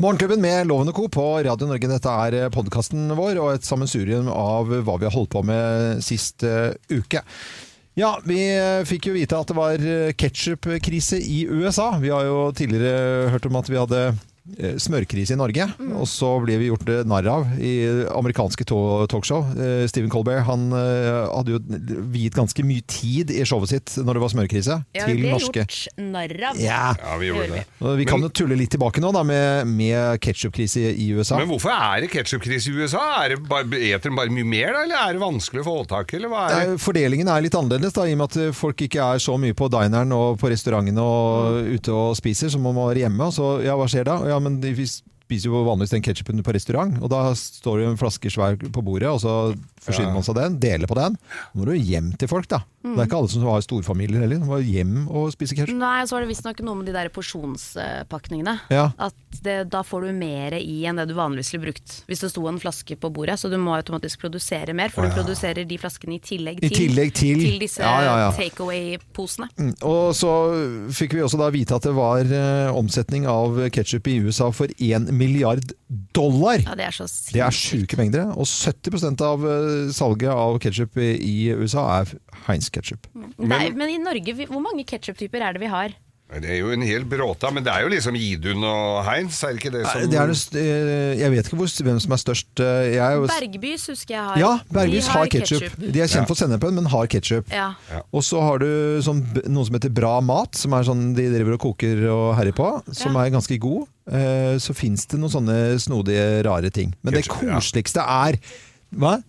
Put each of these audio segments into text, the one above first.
Morgenklubben med Loven Co. på Radio Norge. Dette er podkasten vår og et sammensurium av hva vi har holdt på med sist uh, uke. Ja, vi eh, fikk jo vite at det var ketsjupkrise i USA. Vi har jo tidligere hørt om at vi hadde eh, smørkrise i Norge, og så ble vi gjort eh, narr av i amerikanske talkshow. Eh, Stephen Colbert han eh, hadde jo viet ganske mye tid i showet sitt når det var smørkrise, Ja, til Ja, vi norske gjort narr av. Ja. Ja, vi gjorde det. Vi kan jo tulle litt tilbake nå da med, med ketsjupkrise i USA. Men hvorfor er det ketsjupkrise i USA? Er det bare, eter de bare mye mer, da? Eller er det vanskelig å få tak i? Eller hva er det? Eh, Fordelingen er litt annerledes, da, i og med at folk ikke er så mye på dineren og på restaurantene og ute og spiser, som om man var hjemme. Og så, ja, hva skjer da? Ja, men de spiser jo vanligvis den ketsjupen på restaurant, og da står det jo en flaske svær på bordet, og så forsyner man seg den, deler på den. Nå må du hjem til folk, da. Det er ikke alle som har storfamilier heller. De må hjem og spise ketsjup. Nei, så var det visstnok noe med de der porsjonspakningene. Ja. At det, da får du mer i enn det du vanligvis ville brukt hvis det sto en flaske på bordet. Så du må automatisk produsere mer, for du produserer de flaskene i tillegg I til, tillegg til- disse Ja, ja. takeaway-posene. Mm, Og så fikk vi også da vite at det var eh, omsetning av ketsjup i USA for 1 milliard dollar. Ja, det er så Det er sjuke mengder. Og 70% av eh, salget av ketsjup i USA er Heinz ketsjup. Nei, men i Norge, hvor mange ketsjuptyper er det vi har? Det er jo en hel bråta, men det er jo liksom Idun og Heinz, er det ikke det som Det er det, eh, jeg vet ikke hvor, hvem som er størst. eh, Jeg er jo, Bergbys husker jeg har. ja, Bergbys har, har ketsjup. De er kjent for sennepen, men har ketsjup. Ja. Og så har du sånn, noe som heter Bra mat, som er sånn de driver og koker og herjer på, som Ja. er ganske god. Eh, Så fins det noen sånne snodige, rare ting. Men det Ketchup, det koseligste er Hva?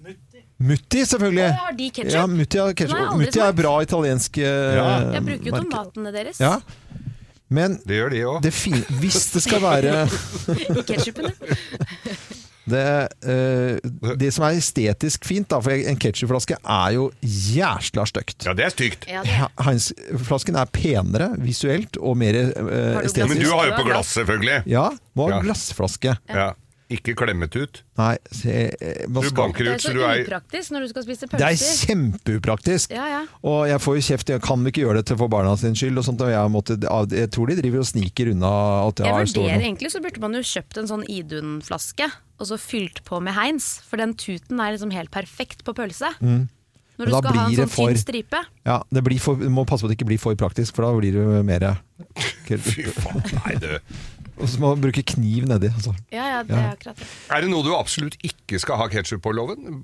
Mutti, selvfølgelig. Å, har de ketchup? Ja, Mutti har ketchup. jeg Mutti er bra italiensk eh, Ja. Jeg bruker jo merke. tomatene deres Ja. Men Det gjør de òg. hvis det skal være i ketsjupen, det, uh, det som er estetisk fint, da, for en ketsjupflaske er jo jæsla stygt. Ja, det er stygt. Ja. Heinz-flasken er penere visuelt og mer uh, estetisk. Men du har jo på glass, selvfølgelig. Ja, må ha Ja. glassflaske. Ja. Ikke klemmet ut. Nei, se, eh, Du banker Det er ut, så så du er upraktisk når du skal spise Det er kjempeupraktisk. Ja, ja. Og jeg får jo kjeft, jeg kan vi ikke gjøre det til for barna sin skyld. Og sånt, og jeg, måtte, jeg tror de driver og sniker unna at jeg, Jeg vurderer egentlig så burde man jo kjøpt en sånn Idun-flaske, og så fylt på med Heinz. For den tuten er liksom helt perfekt på pølse. Når Mm. Men du skal ha en sånn for, tynn stripe. Ja, det blir for, du må passe på at det ikke blir for praktisk, for da blir det mer Fy faen, nei du. Og så må man bruke kniv nedi. Altså. Ja, ja, det er akkurat det. Er det noe du absolutt ikke skal ha ketsjup på, Loven?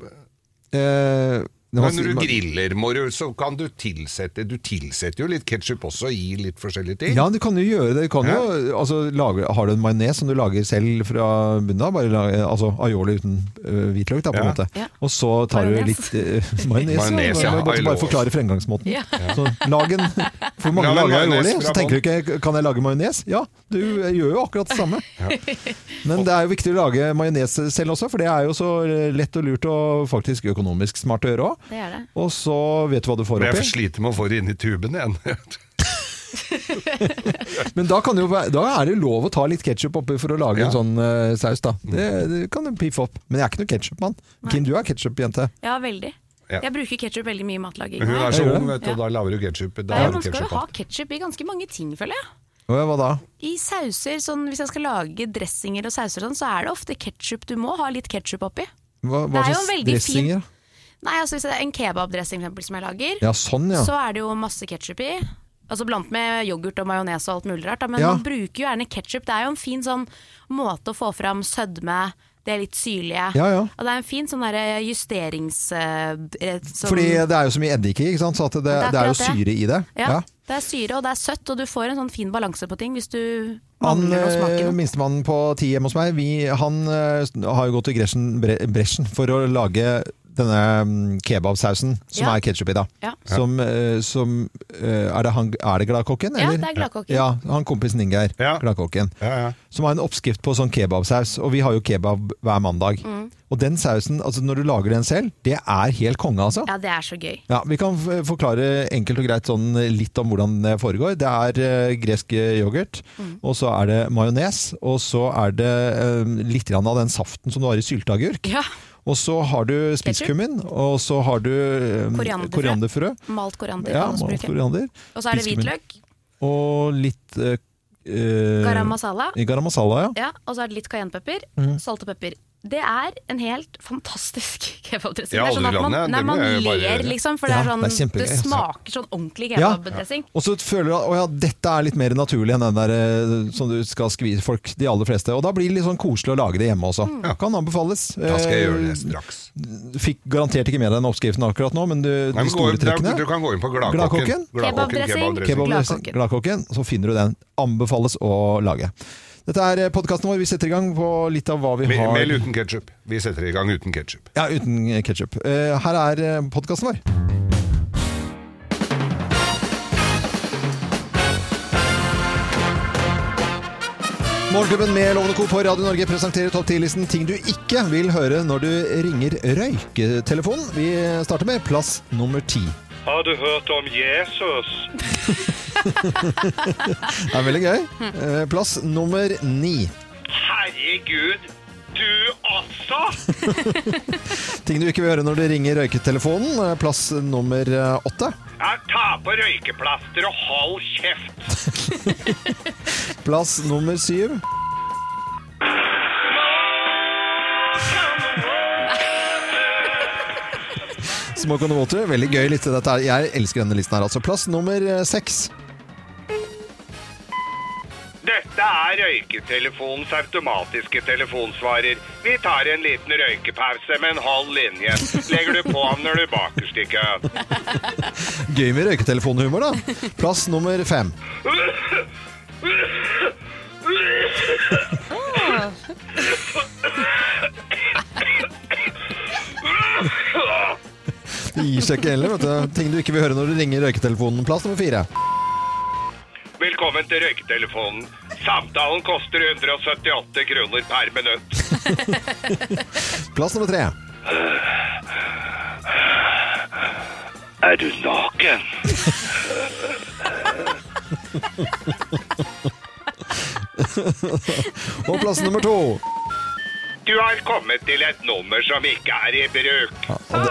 Eh, Men når du griller, må du, så kan du tilsette Du tilsetter jo litt ketsjup også i litt forskjellige ting. Ja, du kan jo gjøre det. Du kan jo, altså, lage, har du en majones som du lager selv fra bunnen av? Bare lage, altså aioli uten uh, hvitløk, da, på en Ja. måte. Ja. Og så tar du litt uh, majones. Ja. Måtte bare forklare fremgangsmåten. Ja. Så lag en For mange Lag lager aioli, så tenker du ikke kan jeg lage majones? Ja, du gjør jo akkurat det samme. Men det er jo viktig å lage majones selv også, for det er jo så lett og lurt og faktisk økonomisk smart å gjøre òg. Det er det. Og så vet du hva du får Men jeg oppi. sliter med å få det inn i tuben igjen. Men da, kan jo, da er det lov å ta litt ketsjup oppi for å lage Ja. en sånn uh, saus, da. Det, det kan du piffe opp. Men jeg er ikke noen ketsjupmann. Kim, du er ketsjupjente. Ja, veldig. Ja. Jeg bruker ketsjup veldig mye i matlaging. Hun er så ung, vet du, og da lager du ketsjup. Man skal jo ha ketsjup i ganske mange ting, føler jeg. Hva da? I sauser, sånn, Hvis jeg skal lage dressinger og sauser, sånn, så er det ofte ketsjup. Du må ha litt ketsjup oppi. Hva, hva er slags dressinger? Fin, dressinger? Nei, altså Hvis det er en kebabdressing eksempel, som jeg lager, Ja, sånn ja. så er det jo masse ketsjup i. Altså Blant med yoghurt og majones og alt mulig rart. Da. Men Ja. man bruker jo gjerne ketsjup. Det er jo en fin sånn måte å få fram sødme, det litt syrlige. Ja, ja. Og det er en fin sånn der justerings... eh, eh, sånn- Fordi det er jo så mye eddik i, så det, Det er det er jo syre det. i det. ja. Det er syre, og det er søtt, og du får en sånn fin balanse på ting hvis du Han eh, minstemannen på ti hjemme hos meg, vi, han har jo gått i gresjen, bresjen for å lage denne mm, kebabsausen som Ja. er ketsjup i, da. Ja. Som, eh, som eh, er, det han, er det Gladkokken? Ja, det er Gladkokken. Ja, han kompisen Ingeir. Ja. Gladkokken. Ja, ja. Som har en oppskrift på sånn kebabsaus, og vi har jo kebab hver mandag. Mm. Og den sausen, altså når du lager den selv, det er helt konge, altså. Ja, det er så gøy. Ja, Vi kan forklare enkelt og greit sånn litt om hvordan det foregår. Det er uh, gresk yoghurt, Mm. og så er det majones, og så er det uh, litt av den saften som du har i sylteagurk. Ja, Og så har du spisskummin, og så har du eh, Korianderfrø. korianderfrø. Malt koriander Ja, malt koriander. Og så er det hvitløk. Og litt eh, eh, Garam masala. Garam masala, ja. Ja, og så er det litt cayennepepper, Mm. salt og pepper. Det er en helt fantastisk kebabdressing. Ja, Det er sånn at man, nei, man ler, liksom. For det, er sånn, det er det altså. smaker sånn ordentlig Ja. kebabdressing. Og så føler du at å ja, dette er litt mer naturlig enn den der eh, som du skal skvise folk, de aller fleste. Og da blir det litt sånn koselig å lage det hjemme også. Mm. Kan anbefales. Da skal jeg gjøre det Eh, straks. Du fikk garantert ikke med deg den oppskriften akkurat nå, men du, Nei, de men store trekkene du kan gå inn på Gladkokken. Gladkokken. Kebabdressing. Kebabdressing. Gladkokken, så finner du den. Anbefales å lage. Dette er podkasten vår. Vi setter i gang på litt av hva vi har Mel uten ketsjup. Vi setter i gang uten ketsjup. Ja, uten ketsjup. Her er podkasten vår. Morgenklubben med Lovende Co. på Radio Norge presenterer topp 10-listen ting du ikke vil høre når du ringer røyketelefonen. Vi starter med plass nummer ti. Har du hørt om Jesus? Det er veldig gøy. Eh, Plass nummer ni. Herregud, du også? Ting du ikke vil høre når du ringer røyketelefonen. Eh, Plass nummer eh, åtte. Ja, ta på røykeplaster og hold kjeft. Plass nummer syv. Smoke on the water. Veldig gøy liste. Dette er, jeg elsker denne listen her. Altså. Plass nummer seks. Dette er røyketelefonens automatiske telefonsvarer. Vi tar en liten røykepause med en halv linje. Legger du på når du bakerst i køen. Gøy med røyketelefonhumor, da. Plass nummer fem. Det gir seg ikke heller. vet du. Ting du ikke vil høre når du ringer røyketelefonen. Plass nummer fire. Til røyketelefonen. Samtalen koster 178 kroner per minutt. Plass nummer tre. Er du naken? Og plass nummer to. Du har kommet til et nummer som ikke er i bruk.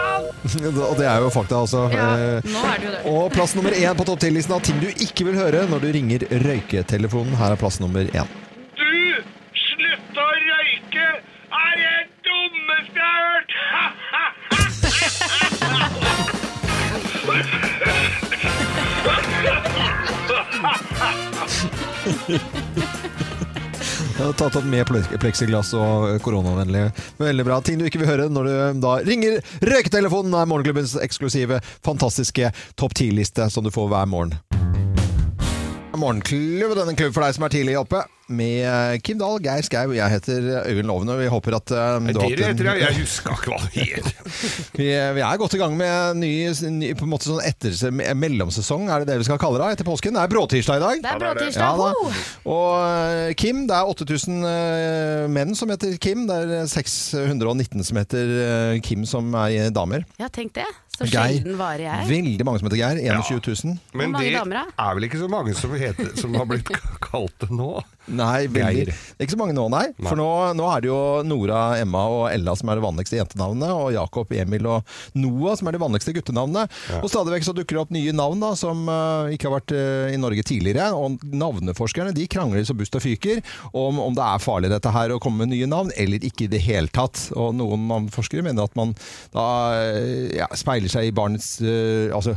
Og det er jo fakta, altså. Ja, Eh, nå er det jo det. Og plass nummer én på topp 10-listen av ting du ikke vil høre når du ringer røyketelefonen. Her er plass nummer én. Du! Slutt å røyke! Er det dummeste jeg har hørt! Jeg har tatt opp med ple- pleksiglass og koronavennlig. Veldig bra. Ting du ikke vil høre når du da ringer røyketelefonen, er Morgenklubbens eksklusive, fantastiske topp ti-liste som du får hver morgen. Morgenklubb, denne klubb for deg som er tidlig oppe, med Kim Dahl, Geir Skau, jeg heter Øyvind Loven, og vi håper at uh, du har hatt Dere en- heter jeg. Jeg huska ikke hva det het. Vi, vi er godt i gang med ny, ny på en måte sånn etter, mellomsesong, er det det vi skal kalle det, etter påsken. Det er bråtirsdag i dag. Det er Ja, bråtirsdag. da. Ho! Og eh, Kim, det er 8000 eh, menn som heter Kim. Det er 619 som heter eh, Kim som er damer. Ja, tenk det. Så Geir. sjelden varer jeg. Veldig mange som heter Geir. 21 000. Men mange det damer, da? er vel ikke så mange som, heter, som har blitt kalt det nå? Nei, veldig. Geir. Ikke så mange nå, nei. Nei. For nå, nå er det jo Nora, Emma og Ella som er det vanligste jentenavnet, og Jakob, Emil og Noah som er de vanligste guttenavnene. Og stadig vekk så dukker det opp nye navn da, som uh, ikke har vært uh, i Norge tidligere. Og navneforskerne de krangler så busta fyker om, om det er farlig dette her å komme med nye navn, eller ikke i det hele tatt. Og noen navnforskere mener at man da eh, ja, speiler seg i barnets uh, Altså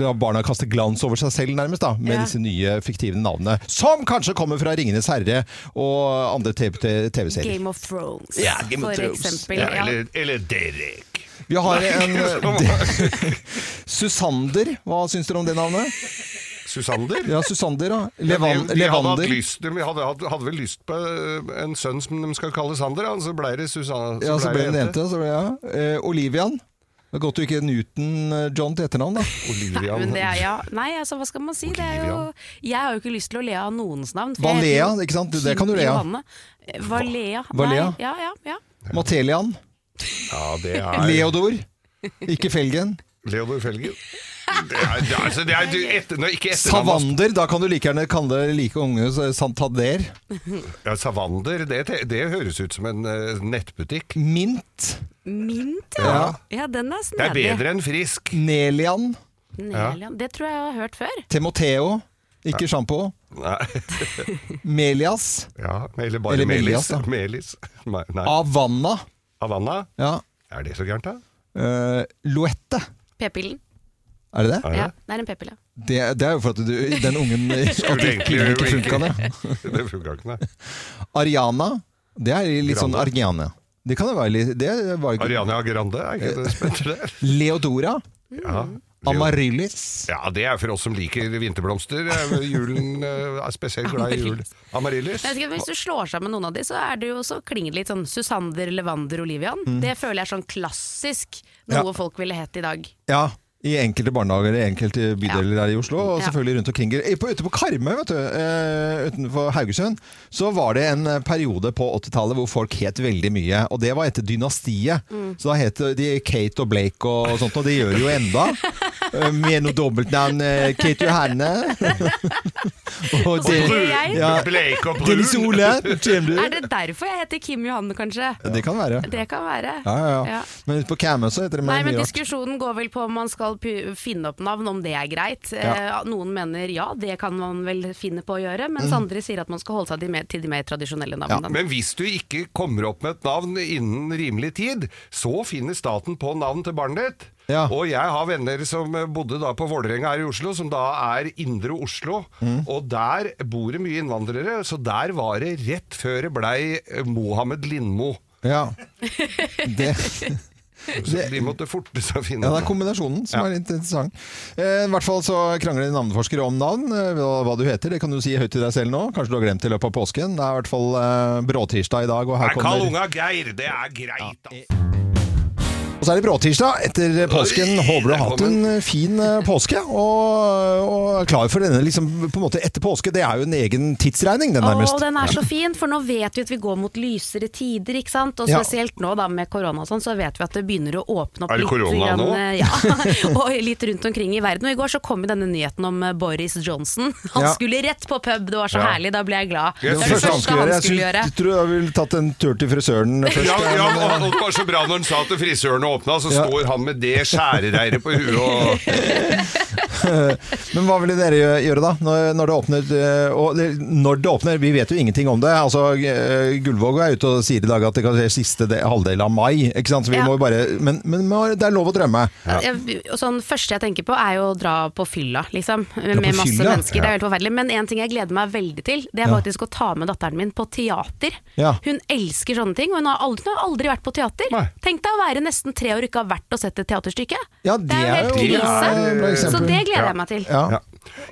la barna kaste glans over seg selv, nærmest, da, med Ja. disse nye fiktive navnene. Som kanskje kommer fra 'Ringenes herre' og andre TV- TV-serier. Game of Thrones, Ja, Game of for Thrones. eksempel. Ja, Ja. eller, eller Derek. Vi har en Susander. Hva syns dere om det navnet? Susander? Ja, Susander, da. Levan, de, de hadde, lyst, de hadde, hadde, hadde vel lyst på eh, en sønn som de skal kalle Sander, ja, så ble det Susanne. Ja, så ble det en jente. Så ble, ja. Eh, Olivian. Det er godt du ikke er Newton-John til etternavn, da. Olivia. Nei, er, ja. Nei, altså, hva skal man si? Det er jo, jeg har jo ikke lyst til å le av noens navn. Valea, ikke sant? Det kan du le av. Eh, Valea. Valea. Nei, ja, ja, ja. Matelian. Ja, det er Leodor. Ikke Felgen. Leodor Felgen. Det er, det er, altså, det er, du, etter, når ikke etternavn Savander. Da kan du like gjerne kalle det like unge Santander. ja, Savander, det, det høres ut som en eh, nettbutikk. Mint. Mint, ja. Ja. ja. den er Det er snedig. bedre enn frisk. Nelian. Nelian. Det tror jeg jeg har hørt før. Temoteo. Ikke sjampo. Nei. Melias. Ja, eller bare Eller Melis. Melias, da. Melis. Nei. Nei. Avanna. Havanna? Ja. Er det så gærent, da? Uh, Loette. P-pillen. Er det det? Ja, det? det er en p-pille. det? Det er jo for at du, den ungen At pillen ikke funka, det. Det funka ikke, nei. Ariana. Det er litt sånn Grande. Argiane. Det kan jo være litt det var ikke. Ariana Grande, er ikke det spennende? det? Leodora. Ja. Amaryllis. ja, det er for oss som liker vinterblomster. Julen eh, er spesielt glad i jul. Amaryllis. Ikke, Hvis du slår sammen noen av de, så er det jo så klinger det litt sånn Susander, Levander, Olivian. Det føler jeg er sånn klassisk noe Ja. folk ville hett i dag. Ja. I enkelte barnehager i enkelte bydeler her i Oslo, og selvfølgelig rundt omkring. På, ute på Karmøy, vet du, eh, utenfor Haugesund, så var det en eh, periode på 80-tallet hvor folk het veldig mye. Og det var etter dynastiet. Så da het de Kate og Blake og sånt, og det gjør de jo enda. Eh, Med noe dobbeltnavn. eh, Kate Johanne. og jeg. ja, Bleik og brun. Dennis Ole. Er det derfor jeg heter Kim Johanne, kanskje? Det kan være. Det kan være. Ja, ja, ja. Ja. Men på Camus så heter det Nei, men. Diskusjonen går vel på om man skal finne opp navn, om det er greit. Ja. Eh, noen mener ja, det kan man vel finne på å gjøre, mens Mm. andre sier at man skal holde seg til, mer, til de mer tradisjonelle navnene. Men hvis du ikke kommer opp med et navn innen rimelig tid, så finner staten på navn til barnet ditt. Ja. Og jeg har venner som bodde da på Vålerenga her i Oslo, som da er Indre Oslo. Mm. Og der bor det mye innvandrere, så der var det rett før det blei eh, Mohammed Lindmo. Ja. Det, Så de måtte forte seg å finne ja, det er kombinasjonen som Ja. er litt interessant. Eh, I hvert fall så krangler navneforskere om navn. eh, Hva, du heter, det kan du si høyt til deg selv nå. Kanskje du har glemt det i løpet av påsken. Det er i hvert fall eh, bråtirsdag i dag, og her Nei, Kall unga Geir, det er greit. altså. Og så er det bråtirsdag etter påsken. Oi, Håper du har hatt en fin eh, påske, og, og er klar for denne liksom, på en måte etter påske. Det er jo en egen tidsregning, den nærmest. Å, den er så fin, for nå vet vi at vi går mot lysere tider, ikke sant? Og Ja. spesielt nå da med korona og sånn, så vet vi at det begynner å åpne opp Er det litt. korona nå? eh, Ja, og litt rundt omkring i verden. Og i går så kom denne nyheten om eh, Boris Johnson. Han Ja. skulle rett på pub, det var så Ja. herlig, da ble jeg glad. Det Det var Det første han skulle gjøre. Jeg skulle gjøre. jeg tror jeg ville tatt en tur til frisøren først. Ja, ja, og og det var så bra når han sa til frisøren åpna, så Ja. står han med det skjærereiret på huet og Men hva ville dere gjøre da, når, når det åpner? eh, Og når det åpner, vi vet jo ingenting om det. Altså, eh, Gullvåg er ute og sier i dag at det kan skje siste de- halvdel av mai. Ikke sant? Så vi Ja. må jo bare, men, men det er lov å drømme. Ja. ja. sånn, første jeg tenker på er jo å dra på fylla, liksom. Med med masse fylla? mennesker. Det er helt forferdelig. Men en ting jeg gleder meg veldig til, det er Ja. faktisk å ta med datteren min på teater. Ja. Hun elsker sånne ting, og hun har aldri, hun har aldri vært på teater. Nei. Tenk deg å være nesten tre år ikke har vært og sett et teaterstykke. Ja, det er jo helt krise. Så det gleder Ja. jeg meg til. Ja. Ja.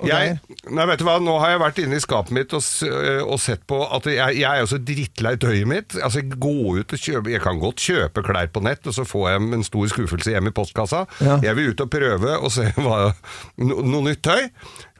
Jeg, nei, vet du hva, Nå har jeg vært inne i skapet mitt og, øh, og sett på at jeg, jeg er jo så drittlei tøyet mitt. Altså, jeg gå ut og kjøpe Jeg kan godt kjøpe klær på nett, og så får jeg en stor skuffelse hjem i postkassa. Ja. Jeg vil ut og prøve og se hva, no, noe nytt tøy.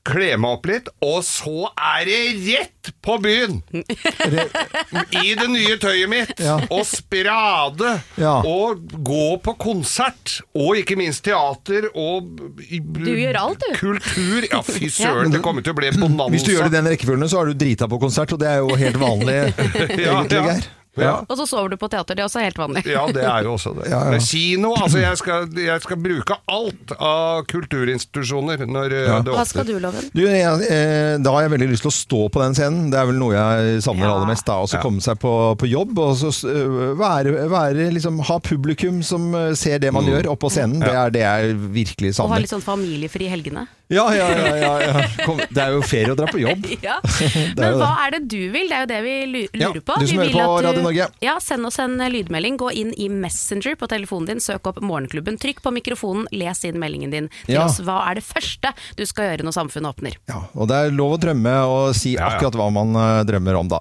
Kle meg opp litt, og så er det rett på byen! I det nye tøyet mitt! Ja. Og sprade! Ja. Og gå på konsert! Og ikke minst teater og Du gjør alt, du. Kultur! Ja, fy søren, det kommer til å bli bonanza. Hvis du gjør det i den rekkefølgen, så har du drita på konsert, og det er jo helt vanlig, Ja, egentlig, ja. Ja. Og så sover du på teater, det er også helt vanlig. Ja, det er jo også det. Ja, ja. Kino, altså jeg skal, jeg skal bruke alt av kulturinstitusjoner når ja. det Hva skal du, Loven? Du, jeg, eh, da har jeg veldig lyst til å stå på den scenen. Det er vel noe jeg savner Ja. aller mest. da, Ja. komme seg på, på jobb og så eh, være, være liksom, ha publikum som eh, ser det man gjør oppå scenen. Det er det jeg virkelig Og ha litt sånn familiefri i helgene? Ja, ja, ja, ja, ja. Kom, det er jo ferie å dra på jobb. Ja. Men hva det. er det du vil? Det er jo det vi lurer på. du som Vi hører vil på at Radio Norge. Ja, send oss en lydmelding. Gå inn i Messenger på telefonen din, søk opp Morgenklubben. Trykk på mikrofonen, les inn meldingen din til Ja. oss. Hva er det første du skal gjøre når samfunnet åpner? Ja, og det er lov å drømme og si akkurat hva man eh, drømmer om, da.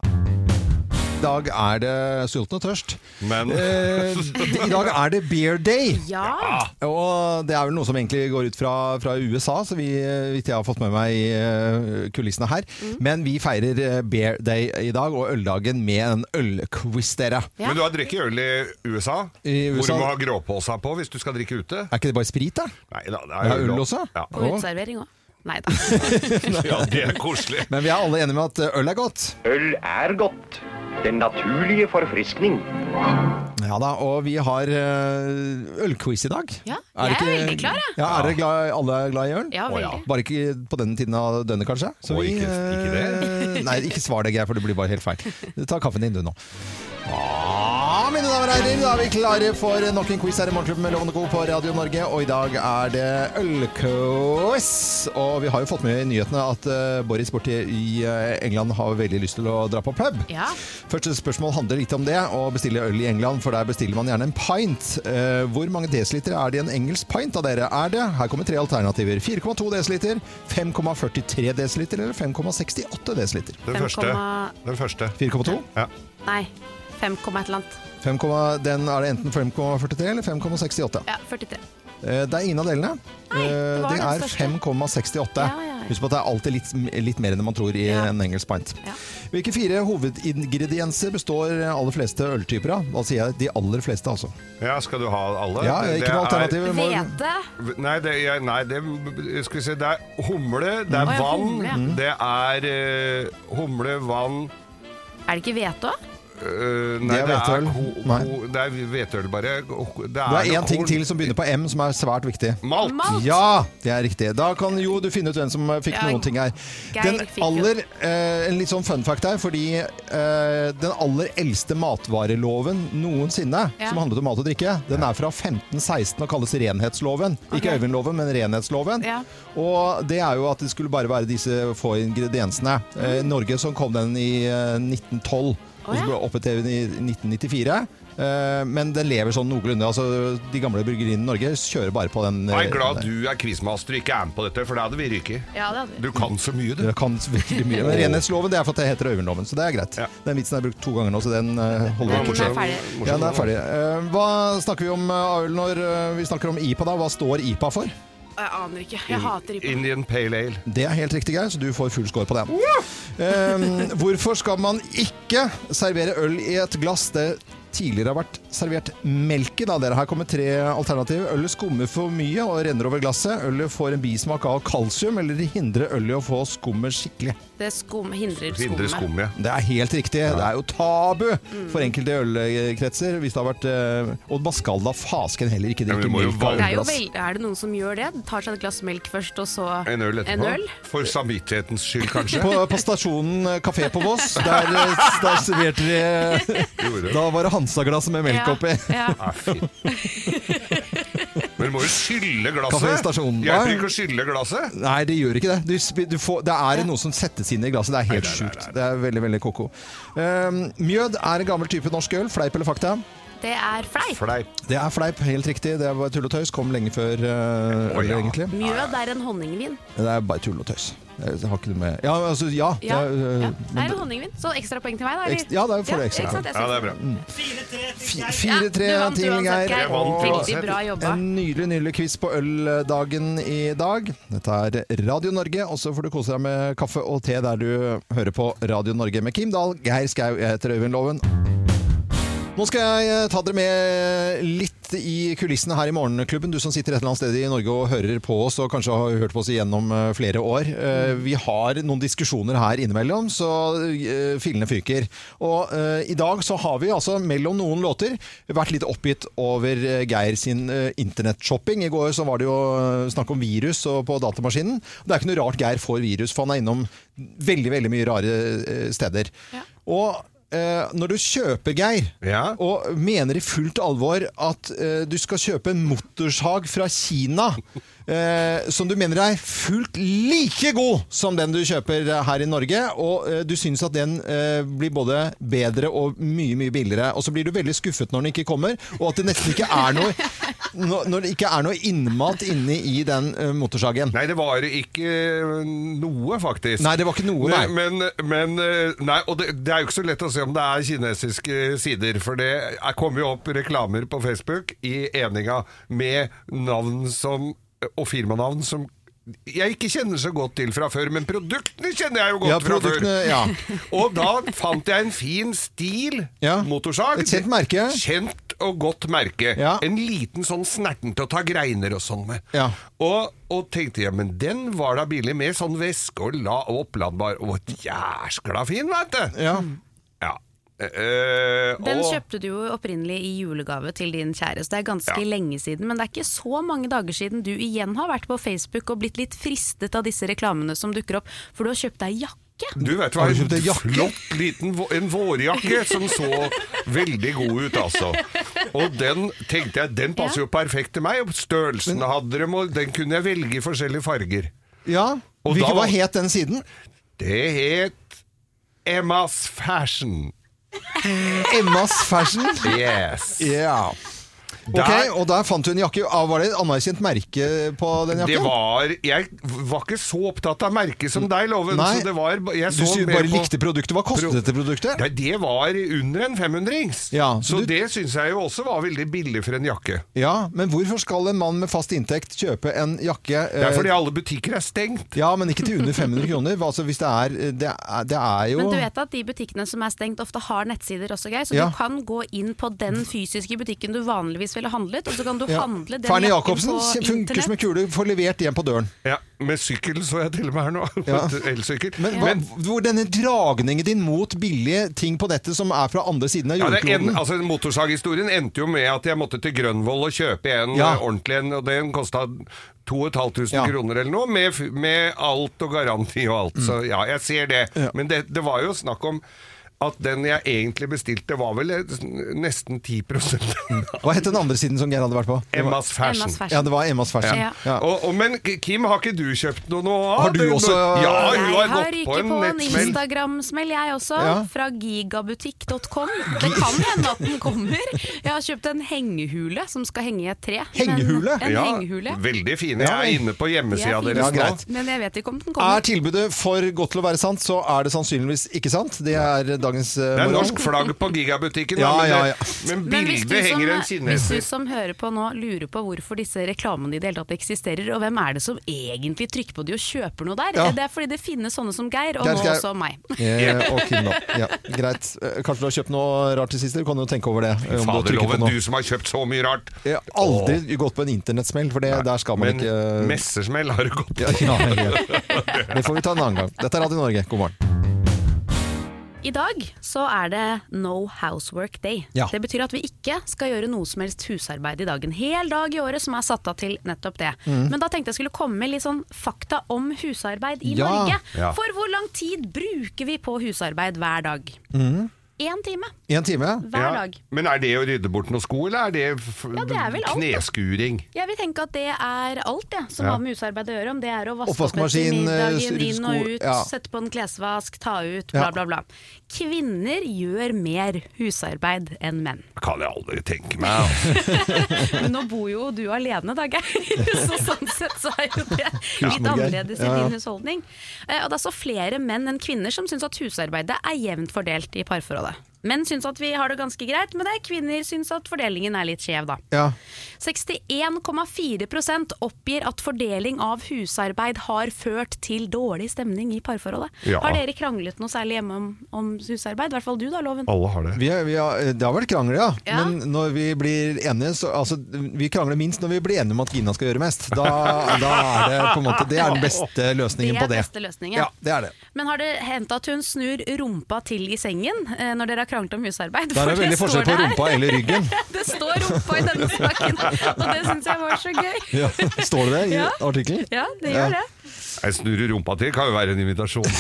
I dag er det sulten og tørst. Men Eh, I dag er det Beer Day. Ja! Og det er vel noe som egentlig går ut fra, fra USA, så vi, vidt jeg har fått med meg i eh, kulissene her. Mm. Men vi feirer eh, Beer Day i dag, og øldagen med en ølquiz, dere. Ja. Men du har drukket øl i USA, I hvor du må ha gråpåsa på hvis du skal drikke ute? Er ikke det bare sprit, da? Nei da, det Det er er øl lov. også? Ja. Og uteservering òg. Nei da. ja, det er koselig. Men vi er alle enige med at øl er godt. Øl er godt. Den naturlige forfriskning. Ja da, og vi har eh, ølquiz i dag. Ja, jeg er ikke- veldig klar, jeg. Ja, er dere glad, alle er glad i øl? Ja, veldig. Bare ikke på denne tiden av døgnet, kanskje? Så Å, ikke- ikke det. Nei, ikke svar det, Geir, for det blir bare helt feil. Ta kaffen din, du, nå. Ja, mine damer og herrer, da er vi klare for nok en quiz her i Morgenklubben med Lovende Co. på Radio Norge. Og i dag er det ølquiz. Og vi har jo fått med i nyhetene at uh, Boris borti i uh, England har veldig lyst til å dra på pub. Ja. Første spørsmål handler litt om det, å bestille øl i England, for der bestiller man gjerne en pint. Uh, hvor mange desiliter er det i en engelsk pint av dere? Er det, her kommer tre alternativer, 4,2 desiliter, 5,43 desiliter eller 5,68 desiliter? Den første. Den første. 4,2? Ja. Nei, 5, et eller annet. 5, den er det enten 5,43 eller 5,68. Ja, 43. Eh, det er ingen av delene. Nei, det Eh, var det den er 5,68. Ja, ja, ja. Husk på at det er alltid litt, litt mer enn man tror i Ja. en engelsk pint. Ja. Hvilke fire hovedingredienser består aller fleste øltyper av? Da sier jeg de aller fleste, altså. ja, skal du ha alle? Ja, ikke noe er- alternativ. Hvete. Nei, det, jeg, nei det, skal vi se, det er humle, det er mm. vann, humle, det er uh, humle, vann Er det ikke hvete òg? Det Nei, er det er, hvetøl. Nei. det er hvetøl, bare. Det er, Det er én ting til som begynner på M, som er svært viktig. Malt! Malt. Ja, det er riktig. Da kan jo du finne ut hvem som fikk Ja, noen ting her. Den aller, uh, En litt sånn fun fact her, fordi uh, den aller eldste matvareloven noensinne, Ja. som handlet om mat og drikke, den er fra 1516 og kalles renhetsloven. Ikke okay. Øyvindloven, men renhetsloven. Ja. Og det er jo at det skulle bare være disse få ingrediensene. Eh, I Norge så kom den i eh, 1912, og så ble det opphevet i 1994. Eh, men den lever sånn noenlunde. Altså, de gamle bryggeriene i Norge kjører bare på den. Jeg eh, er glad du er quizmaster og ikke er med på dette, for da hadde vi ryket. Ja, det hadde vi. Du kan så mye, du. Jeg kan veldig mye. Men renhetsloven det er for at det heter Øyvindloven, så det er greit. Ja. Den vitsen er brukt to ganger nå, så den eh, holder den er ferdig. Ja, den er ferdig. Eh, hva snakker vi om Aul, når eh, vi snakker om IPA, da? Hva står IPA for? Jeg aner ikke. Jeg hater IPA. Indian Pale Ale. Det er helt riktig, Geir, så du får full score på den. Um, hvorfor skal man ikke servere øl i et glass det tidligere har vært servert melk i? Da? Dere her kommer tre alternativer. Ølet skummer for mye og renner over glasset. Ølet får en bismak av kalsium, eller det hindrer ølet i å få skummet skikkelig. Det skum, hindrer Hindre skummet. skum, ja. Det er helt riktig. Det er jo tabu for enkelte ølkretser. Hvis det har vært eh, Og man skal da fasken heller ikke drikker drikke melk av er, ølglass. vel, er det noen som gjør det? Tar seg et glass melk først, og så En øl etterpå. En øl? For samvittighetens skyld, kanskje. På, på stasjonen eh, Kafé på Voss, der, eh, der serverte de Da var det Hansa-glass med melk Ja, oppi. Ja. Men du må jo skylle glasset. Hjelper ikke å skylle glasset? Nei, det gjør ikke det. Du, du får, det er noe som settes inn i glasset. Det er helt sjukt. Det er veldig, veldig ko-ko. Um, mjød er en gammel type norsk øl. Fleip eller fakta? Det er fleip. Fleip. Det er fleip, helt riktig. Det var tull og tøys. Kom lenge før uh, oh, ja. egentlig. Mjød er en honningvin. Det er bare tull og tøys. Jeg har ikke noe med Ja, altså, ja. Ja, det er, uh, ja. Det er en honningvin. Så ekstra poeng til meg, da? Eks- ja, da får du ekstra. Ja, synes det er bra. Ja, 4-3 til Geir. Veldig bra jobba. En nydelig nydelig quiz på øldagen i dag. Dette er Radio Norge, og så får du kose deg med kaffe og te der du hører på Radio Norge med Kim Dahl, Geir Skau, jeg heter Øyvind Loven. Nå skal jeg eh, ta dere med litt i kulissene her i Morgenklubben. Du som sitter et eller annet sted i Norge og hører på oss, og kanskje har hørt på oss igjennom eh, flere år. Eh, Vi har noen diskusjoner her innimellom, så fillene fyker. Og i dag så har vi altså mellom noen låter vært litt oppgitt over Geir sin internettshopping. I går så var det jo snakk om virus og på datamaskinen. Det er ikke noe rart Geir får virus, for han er innom veldig, veldig mye rare steder. Ja. Og eh, når du kjøper, Geir, Ja. og mener i fullt alvor at eh, du skal kjøpe en motorsag fra Kina eh, som du mener er fullt like god som den du kjøper her i Norge, og eh, du syns at den eh, blir både bedre og mye, mye billigere. Og så blir du veldig skuffet når den ikke kommer, og at det nesten ikke er noe når når det ikke er noe innmat inni i den eh, motorsagen. Nei, det var ikke noe, faktisk. Nei, det var ikke noe, nei. Men, men eh, Nei, og det, det er jo ikke så lett å se om det er kinesiske sider, for det er- kommer jo opp reklamer på Facebook i eninga med navn som og firmanavn som jeg ikke kjenner så godt til fra før, men produktene kjenner jeg jo godt Ja, fra før. ja. Og da fant jeg en fin stil Ja. motorsag. Et kjent merke. Kjent og godt merke. Ja. En liten sånn snerten til å ta greiner og sånn med. Ja. Og, og tenkte jeg, men den var da billig med sånn veske og, la, og oppladbar og jæskla fin, vet du. Eh, Den og- kjøpte du jo opprinnelig i julegave til din kjære, så Det er ganske Ja. lenge siden, men det er ikke så mange dager siden du igjen har vært på Facebook og blitt litt fristet av disse reklamene som dukker opp, for du har kjøpt deg jakke. Du vet hva, en flott liten en vårjakke som så veldig god ut, altså. Og den tenkte jeg, den passer jo perfekt til meg. Størrelsen hadde dem, og den kunne jeg velge i forskjellige farger. Ja. Og Hvilken, da var- het den siden? Det het Emmas Fashion. Emmas Fashion. Yes. Ja. Ok, Der- Og der fant du en jakke. Ah, Var det et anerkjent merke på den jakken? Det var Jeg var ikke så opptatt av merket som deg, Loven. Nei. Så det var, jeg Du så sy- mer bare på- likte produktet. Hva kostet Pro- dette produktet? Nei, det var under en 500-rings. Ja, så så du- det syns jeg jo også var veldig billig for en jakke. Ja, Men hvorfor skal en mann med fast inntekt kjøpe en jakke Det er eh, fordi alle butikker er stengt. Ja, men ikke til under 500 kroner. Altså, hvis det er Det er, det er jo Men du vet at de butikkene som er stengt ofte har nettsider også, Geir. Så Ja. du kan gå inn på den fysiske butikken du vanligvis ville handlet, og så kan du ja. handle den Fernie jakken Jacobsen på funker som en kule. Får levert hjem på døren. Ja, Med sykkel så jeg til og med her nå. Ja. Elsykkel. Men, hva, hvor denne dragningen din mot billige ting på nettet som er fra andre siden av jordkloden Ja, en, altså Motorsaghistorien endte jo med at jeg måtte til Grønvoll og kjøpe en Ja. eh, ordentlig en, og den kosta 2500 Ja. kroner eller noe, med, med alt og garanti og alt. Så ja, jeg ser det. Ja. Men det, det var jo snakk om at den jeg egentlig bestilte, var vel eh, nesten 10 Hva het den andre siden som Geir hadde vært på? Emmas Fashion. Emmas Fashion. Ja, det var Emmas Fashion. Ja. Ja. Og, og, men Kim, har ikke du kjøpt noe nå? Har du også- Ja, hun har har gått ryket på en på en. Instagram-smell, jeg også. Ja. Fra gigabutikk.com. Det kan hende at den kommer. Jeg har kjøpt en hengehule som skal henge i et tre. Hengehule? En, en Ja, hengehule. veldig fine. Jeg er inne på hjemmesida deres Ja, nå. Men jeg vet ikke om den kommer. Er tilbudet for godt til å være sant, så er det sannsynligvis ikke sant. Det er dagens uh, Det er norsk flagg på gigabutikken, Ja, da, men, ja, ja. men Men bildet henger en hvis du som hører på nå lurer på hvorfor disse reklamene i det hele tatt eksisterer, og hvem er det som egentlig trykker på de og kjøper noe der, Ja. det er fordi det finnes sånne som Geir, og Geir nå Geir. også meg. Eh, og Kim, da. Ja, greit. Eh, Kanskje du har kjøpt noe rart til sist? Du kan jo tenke over det. eh, om du har på noe. du som har kjøpt så mye rart. Jeg har aldri gått på en internettsmell, for det, der skal man Men ikke messersmell har du gått ja, på. ja, ja. Det får vi ta en annen gang. Dette er Radio Norge, god morgen. I dag så er det No Housework Day. Ja. Det betyr at vi ikke skal gjøre noe som helst husarbeid i dag. En hel dag i året som er satt av til nettopp det. Mm. Men da tenkte jeg skulle komme med litt sånn fakta om husarbeid i Ja. Norge. Ja. For hvor lang tid bruker vi på husarbeid hver dag? Én time En time? hver Ja. dag. Men er det å rydde bort noen sko, eller er det, f Ja, det er vel alt, da. kneskuring? Jeg vil tenke at det er alt det som Ja. har med husarbeid å gjøre. Om det er å vaske opp etter middagen, inn og ut, ja. sette på en klesvask, ta ut, bla, bla, bla. Kvinner gjør mer husarbeid enn menn. Det kan jeg aldri tenke meg. altså. Men nå bor jo du alene, da, Geir. Så sånn sett så er jo det litt annerledes i din husholdning. Eh, Og det er så flere menn enn kvinner som syns at husarbeidet er jevnt fordelt i parforholdet. Menn syns at vi har det ganske greit, med det er kvinner syns at fordelingen er litt skjev, da. Ja. 61,4% oppgir at fordeling av husarbeid har ført til dårlig stemning i parforholdet. Ja. Har dere kranglet noe særlig hjemme om, om husarbeid? I hvert fall du da, Loven. Alle har det. Vi, er- vi har, det har vært krangler, ja. Ja. Men når vi blir enige så, altså, Vi krangler minst når vi blir enige om at Gina skal gjøre mest. Da, da er det på en måte Det er den beste løsningen Det er på det. beste løsningen. Ja, det er det. Men har det hendt at hun snur rumpa til i sengen eh, når dere har kranglet om husarbeid? Da er det veldig forskjell på rumpa eller ryggen. Det står rumpa i denne saken, og det syns jeg var så gøy. Ja, står det det i Ja. artikkelen? Ja, det gjør det. Jeg snurrer rumpa til, kan jo være en invitasjon.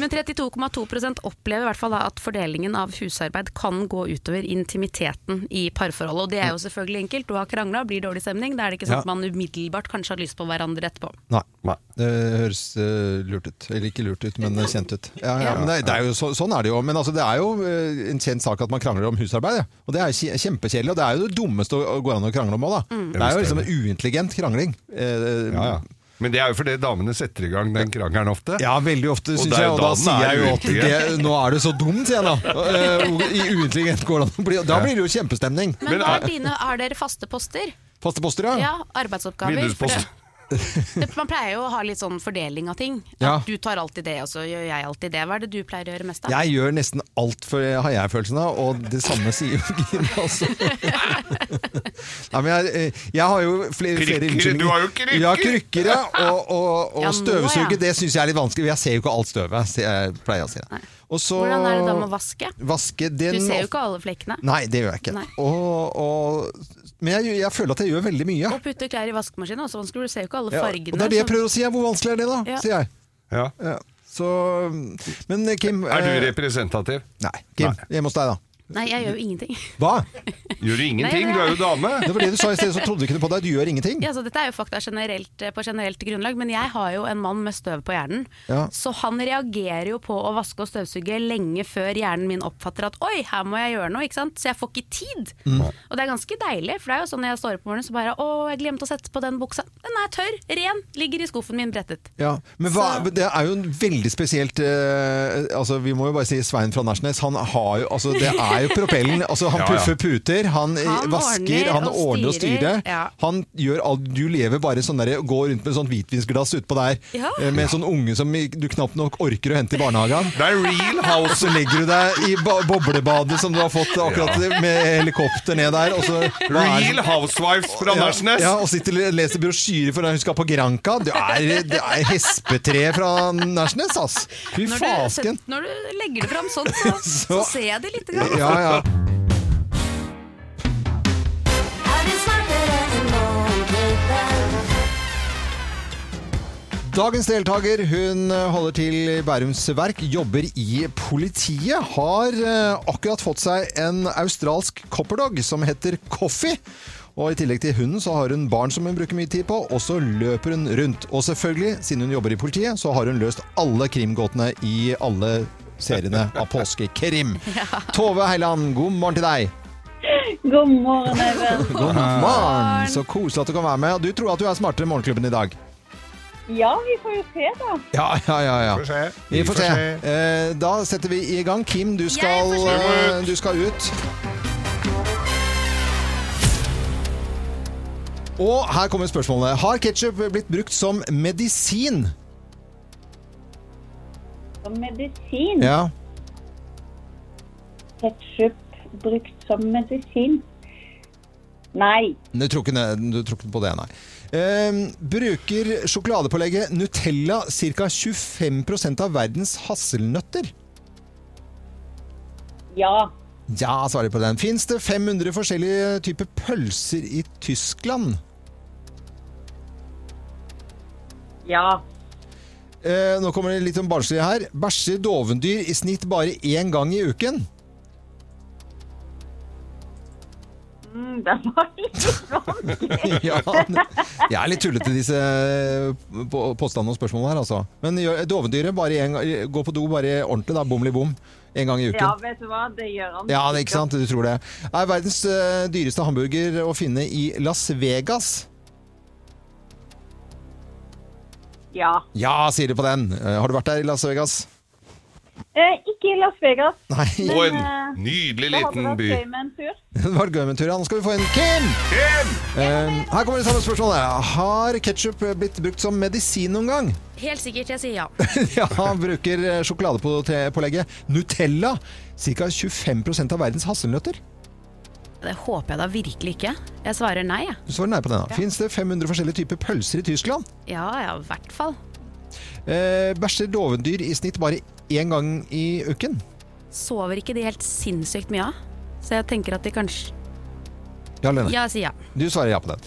Men 32,2% opplever i hvert fall da at fordelingen av husarbeid kan gå utover intimiteten i parforholdet. Og det er jo selvfølgelig enkelt. Du har krangla, blir dårlig stemning. Da er det ikke sånn Ja. at man umiddelbart kanskje har lyst på hverandre etterpå. Nei. Nei. Det høres uh, lurt ut. Eller ikke lurt ut, men eh, kjent ut. Ja, ja, men det, det er jo så, sånn er det jo. Men altså, det er jo uh, en kjent sak at man krangler om husarbeid. Ja. Og det er kje- kjempekjedelig. Og det er jo det dummeste å å gå an å krangle om òg, da. Mm. Det er jo liksom en uintelligent krangling. Eh, Ja, ja. Men det er jo fordi damene setter i gang den krangelen ofte. Ja, veldig ofte, Og syns er jeg. Og da da sier er jeg jo at det, nå er du så dum, sier jeg da. Eh, I uintelligent går det an å bli. Da blir det jo kjempestemning. Men, hva er- er dine, har dere faste poster? Faste poster, ja. Ja, arbeidsoppgaver? Vinduspost. Man pleier jo å ha litt sånn fordeling av ting. Ja. du tar alltid det, og så gjør jeg alltid det. Hva er det du pleier å gjøre mest av? Jeg gjør nesten alt, for jeg har jeg følelsen av, og det samme sier jo Gina også. Nei, men jeg, eh, jeg har jo flere, flere unnskyldninger. du har jo krykker! Ja, krykker, ja. Og, og, og Ja, støvsuge, ja. det syns jeg er litt vanskelig. Jeg ser jo ikke alt støvet, jeg pleier jeg å si. det. Og så Hvordan er det da med å vaske? vaske den Du ser jo ikke alle flekkene. Nei, det gjør jeg ikke. Nei. Og, og, men jeg, jeg føler at jeg gjør veldig mye. Å putte klær i vaskemaskinen også vanskelig, du ser jo ikke alle Ja, fargene. og det er det jeg prøver å si. Hvor vanskelig er det, da? Ja. Sier jeg. Ja. Ja. Så Men Kim Er du eh, representativ? Nei. Kim, hjemme hos deg, da. Nei, jeg gjør jo ingenting. Hva? Gjør du ingenting? Nei, Du er jo dame. Det var det du sa i sted, så trodde du ikke det på deg. Du gjør ingenting. Ja, så dette er jo fakta generelt, eh, på generelt grunnlag, men jeg har jo en mann med støv på hjernen. Ja. Så han reagerer jo på å vaske og støvsuge lenge før hjernen min oppfatter at oi, her må jeg gjøre noe, ikke sant. Så jeg får ikke tid. Mm. Og det er ganske deilig, for det er jo sånn når jeg står opp om morgenen så bare å, jeg glemte å sette på den buksa. Den er tørr, ren, ligger i skuffen min brettet. Ja, men hva, Så- det er jo en veldig spesielt eh, altså Vi må jo bare si Svein fra Nesjnes, Han har jo altså Det er jo propellen. Altså Han puffer puter, han, eh, Han vasker, ordner han og ordner og styrer. styrer, ja. Han gjør alt Du lever bare sånn der Går rundt med sånn hvitvinsglass utpå der Ja. eh, med en sånn unge som du knapt nok orker å hente i barnehagen. Det er real house. Og så legger du deg i boblebadet som du har fått akkurat med helikopter ned der. Og så, er- Real housewives fra Nærsnes. ja, og sitter og leser brosjyrer for hun skal på Granca. Det er, det er hespetre fra Nærsnes, ass! Fy fasken! når du legger det fram sånn, så, så Så- ser jeg det lite grann. Ja, ja. Morgenklubben? Dagens deltaker hun holder til i Bærums Verk, jobber i politiet. Har eh, akkurat fått seg en australsk copperdog som heter Coffee. Og I tillegg til hunden så har hun barn som hun bruker mye tid på, og så løper hun rundt. Og selvfølgelig, siden hun jobber i politiet, så har hun løst alle krimgåtene i alle seriene av påskekrim. Tove Heiland, god morgen til deg. God morgen, Eivind. God morgen! Så koselig at du kan være med. Du tror at du er smartere enn Morgenklubben i dag? Ja, vi får jo se, da. Ja, ja, ja. ja. Får se. Vi får se. Eh, da setter vi i gang. Kim, du skal, eh, du skal ut. Og her kommer spørsmålet. Har ketsjup blitt brukt som medisin? Som medisin. Ja. Ketchup brukt som medisin. Nei. Du tror ikke, du tror ikke på det, nei. Eh, bruker sjokoladepålegget Nutella ca. 25% av verdens hasselnøtter? Ja. Ja, svarer på den. Fins det 500 forskjellige typer pølser i Tyskland? Ja. Eh, nå kommer det litt om barnslige her. Bæsjer dovendyr i snitt bare én gang i uken? Mm, det var litt vanskelig. ja, jeg er litt tullete disse eh, påstandene og spørsmålene her, altså. Men dovendyret gang, på do bare ordentlig, da. Bomli bom. En gang i uken. Ja, vet du hva? Det gjør han. Ja, det, ikke sant? Du tror det. Er verdens eh, dyreste hamburger å finne i Las Vegas? Ja. Ja, sier du på den. Eh, har du vært der i Las Vegas? Eh, ikke i Las Vegas. Nei. Og en eh, nydelig liten by. Det var gøy med en tur. ja. Nå skal vi få inn Kim! Kim! Eh, her kommer det samme spørsmålet. Har ketsjup blitt brukt som medisin noen gang? Helt sikkert, jeg sier ja. ja, han bruker sjokoladepålegget Nutella. Ca. 25% av verdens hasselnøtter. Det håper jeg da virkelig ikke. Jeg svarer nei, jeg. Du svarer nei på den. da. Fins det 500 forskjellige typer pølser i Tyskland? Ja ja, i hvert fall. Eh, bæsjer dovendyr i snitt bare én gang i uken? Sover ikke de helt sinnssykt mye av? Så jeg tenker at de kanskje Ja Lene. Ja, ja. Du svarer ja på den.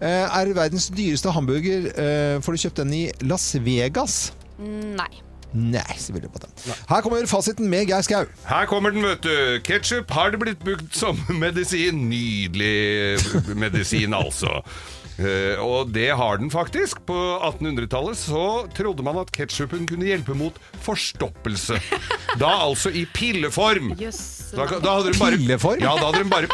Eh, er verdens dyreste hamburger eh, Får du kjøpt den i Las Vegas? Mm, Nei. Nei, selvfølgelig på den. Her kommer fasiten med Geir Skau. Her kommer den, vet du. Ketchup har det blitt brukt som medisin. Nydelig medisin, altså. Uh, og det har den faktisk. På 1800-tallet så trodde man at ketsjupen kunne hjelpe mot forstoppelse. Da altså i pilleform. Jøss. Da, da hadde hun bare, Pilleform? Ja, da hadde hun bare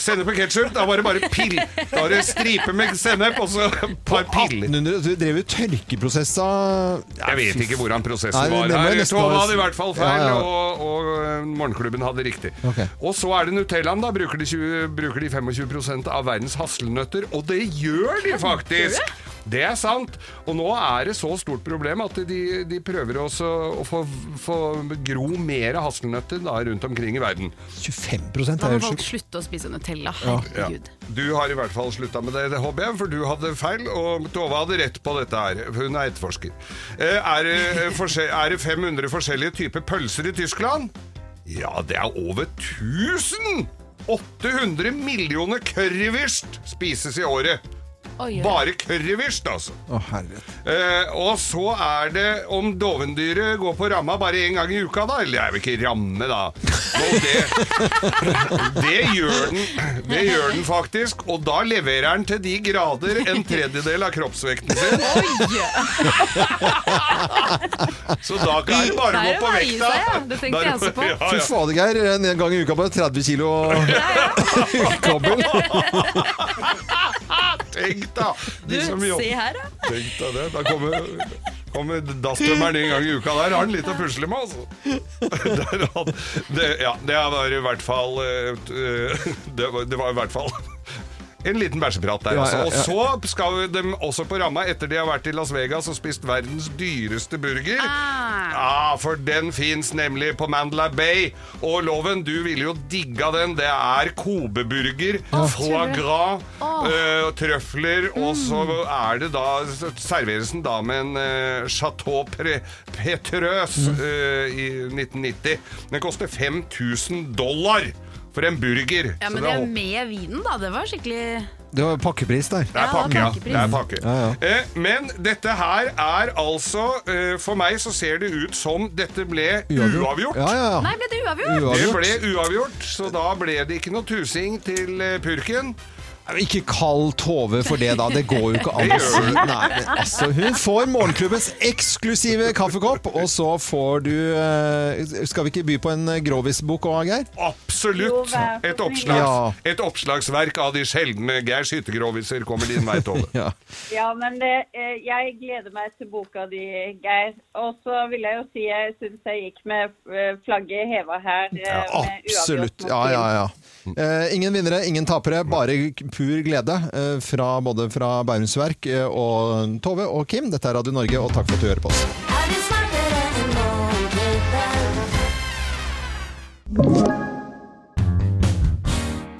Sennep og ketsjup. Da var det bare pill. Da var det stripe med sennep og så et par piller. 1800, du drev jo tørkeprosessa Jeg vet ikke hvordan prosessen Nei, var her. Tove hadde i hvert fall feil, Ja, ja. og, og eh, Morgenklubben hadde riktig. Okay. Og så er det Nutellaen. Da bruker de, 20, bruker de 25% av verdens hasselnøtter, og det gjør de faktisk! Det er sant. Og nå er det så stort problem at de, de prøver også å få, få gro mer hasselnøtter da, rundt omkring i verden. 25 Da er må helt folk sjukt. slutte å spise Nutella. Ja. Du har i hvert fall slutta med det, det håper jeg, for du hadde feil, og Tove hadde rett på dette her. Hun er etterforsker. Eh, Er det, eh, er det 500 forskjellige typer pølser i Tyskland? Ja, det er over 1000! 800 millioner currywurst spises i året. Oi, oi. Bare currywurst, altså. Å, herlighet. Eh, og så er det om dovendyret går på ramma bare én gang i uka, da. Eller det er vel ikke ramme, da. Og det, det, gjør den, det gjør den faktisk. Og da leverer den til de grader en tredjedel av kroppsvekten sin. Så da kan den bare gå på vekta. ja. Det tenkte jeg også på. Ja, Fy fader, Geir. En gang i uka bare 30 kilo kabel. Tenk da! Du, se her, da. Tenk deg det. Da kommer, kommer dasstømmeren en gang i uka. Der har han litt å pusle med, altså. Det, ja, det var i hvert fall eh, eh, det, var, det var i hvert fall en liten bæsjeprat der, Ja, altså. ja, ja. Og så skal de også på ramma etter de har vært i Las Vegas og spist verdens dyreste burger. Ah. Ja, for den fins nemlig på Mandela Bay. Og Loven, du ville jo digga den. Det er Kobe-burger, foie gras, øh, trøfler, og så er det da serveres den da med en uh, Chateau Pre Petrøs uh, i 1990. Den koster 5000 dollar for en burger. Ja, Så men det det er med vinen, da. Det var skikkelig Det var pakkepris der. det er pakke, ja. Det er pakke. Ja, ja. Eh, men dette her er altså eh, For meg så ser det ut som dette ble uavgjort. Ja, ja, ja. Nei, ble det uavgjort? Det ble uavgjort, så da ble det ikke noe tusing til eh, purken. Ikke kall Tove for det, da. Det går jo ikke an å si. Nei, men altså, hun får morgenklubbens eksklusive kaffekopp, og så får du eh, Skal vi ikke by på en grovisbok òg, Geir? Absolutt. Et, oppslags, Ja. et oppslagsverk av de sjeldne Geirs hyttegroviser kommer din vei, Tove. Ja. Ja, men det, eh, jeg gleder meg til boka di, Geir. Og så vil jeg jo si jeg syns jeg gikk med eh, flagget heva her. Ja, absolutt. Ja, ja, ja. Eh, ingen vinnere, ingen tapere. Bare pur glede eh, fra både fra Bærums Verk eh, og Tove og Kim. Dette er Radio Norge, og takk for at du hører på oss.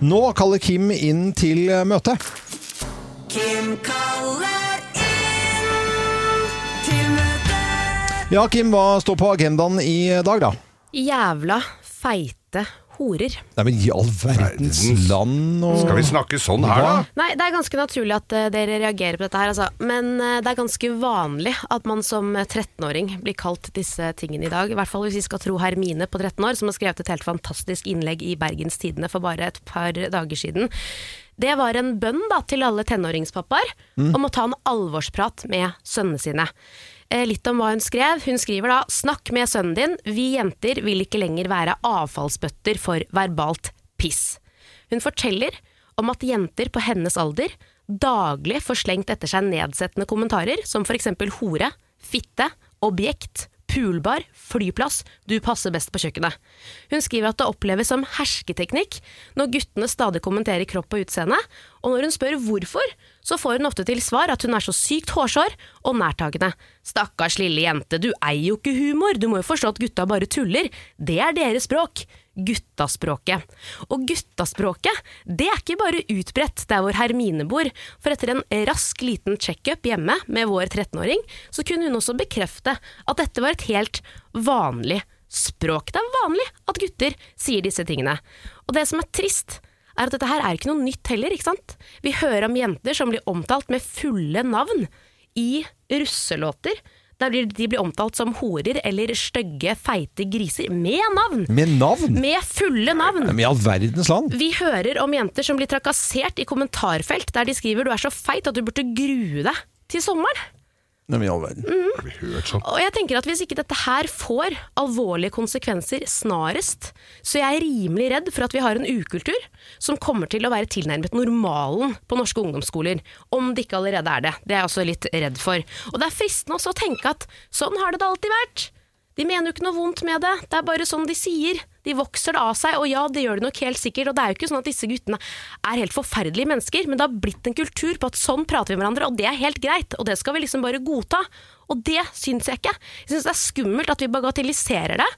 Nå kaller Kim inn til møte. Kim kaller inn til møte. Ja, Kim, hva står på agendaen i dag, da? Jævla feite horer. Nei, men i all verdens land og Skal vi snakke sånn her, da? Nei, det er ganske naturlig at eh, dere reagerer på dette her, altså. Men eh, det er ganske vanlig at man som 13-åring blir kalt disse tingene i dag. I hvert fall hvis vi skal tro Hermine på 13 år, som har skrevet et helt fantastisk innlegg i Bergens Tidende for bare et par dager siden. Det var en bønn da, til alle tenåringspappaer om å ta en alvorsprat med sønnene sine. Eh, Litt om hva hun skrev. Hun skriver da 'Snakk med sønnen din. Vi jenter vil ikke lenger være avfallsbøtter for verbalt piss'. Hun forteller om at jenter på hennes alder daglig får slengt etter seg nedsettende kommentarer som f.eks. hore, fitte, objekt, poolbar, flyplass, du passer best på kjøkkenet. Hun skriver at det oppleves som hersketeknikk når guttene stadig kommenterer kropp og utseende, og når hun spør hvorfor, så får hun ofte til svar at hun er så sykt hårsår og nærtagende. Stakkars lille jente, du eier jo ikke humor, du må jo forstå at gutta bare tuller. Det er deres språk guttaspråket. Og guttaspråket, det er ikke bare utbredt der hvor Hermine bor, for etter en rask liten checkup hjemme med vår 13-åring, så kunne hun også bekrefte at dette var et helt vanlig språk. Det er vanlig at gutter sier disse tingene. Og det som er trist, er at dette her er ikke noe nytt heller, ikke sant? Vi hører om jenter som blir omtalt med fulle navn i russelåter, de de blir omtalt som horer eller stygge, feite griser, med navn! Med navn? Med fulle navn! I all verdens land. Vi hører om jenter som blir trakassert i kommentarfelt, der de skriver 'du er så feit at du burde grue deg til sommeren'. Men i all verden. Har vi hørt sånn? Og jeg tenker at Hvis ikke dette her får alvorlige konsekvenser snarest, så jeg er rimelig redd for at vi har en ukultur som kommer til å være tilnærmet normalen på norske ungdomsskoler. Om det ikke allerede er det. Det er jeg også litt redd for. Og det er fristende også å tenke at sånn har det da alltid vært. De mener jo ikke noe vondt med det, det er bare sånn de sier. De vokser det av seg, og ja, det gjør de nok helt sikkert. Og det er jo ikke sånn at disse guttene er helt forferdelige mennesker, men det har blitt en kultur på at sånn prater vi med hverandre, og det er helt greit. Og det skal vi liksom bare godta. Og det syns jeg ikke. Jeg syns det er skummelt at vi bagatelliserer det.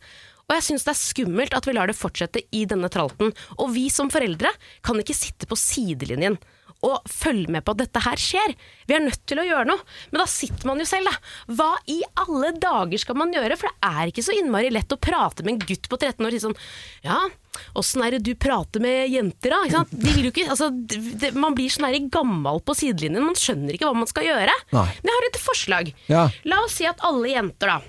Og jeg syns det er skummelt at vi lar det fortsette i denne tralten. Og vi som foreldre kan ikke sitte på sidelinjen og følge med på at dette her skjer. Vi er nødt til å gjøre noe. Men da sitter man jo selv, da. Hva i alle dager skal man gjøre? For det er ikke så innmari lett å prate med en gutt på 13 år og si sånn Ja, åssen er det du prater med jenter, da? Ikke sant? De vil jo ikke, altså, det, man blir sånn her gammal på sidelinjen. Man skjønner ikke hva man skal gjøre. Nei. Men jeg har et forslag. Ja. La oss si at alle jenter da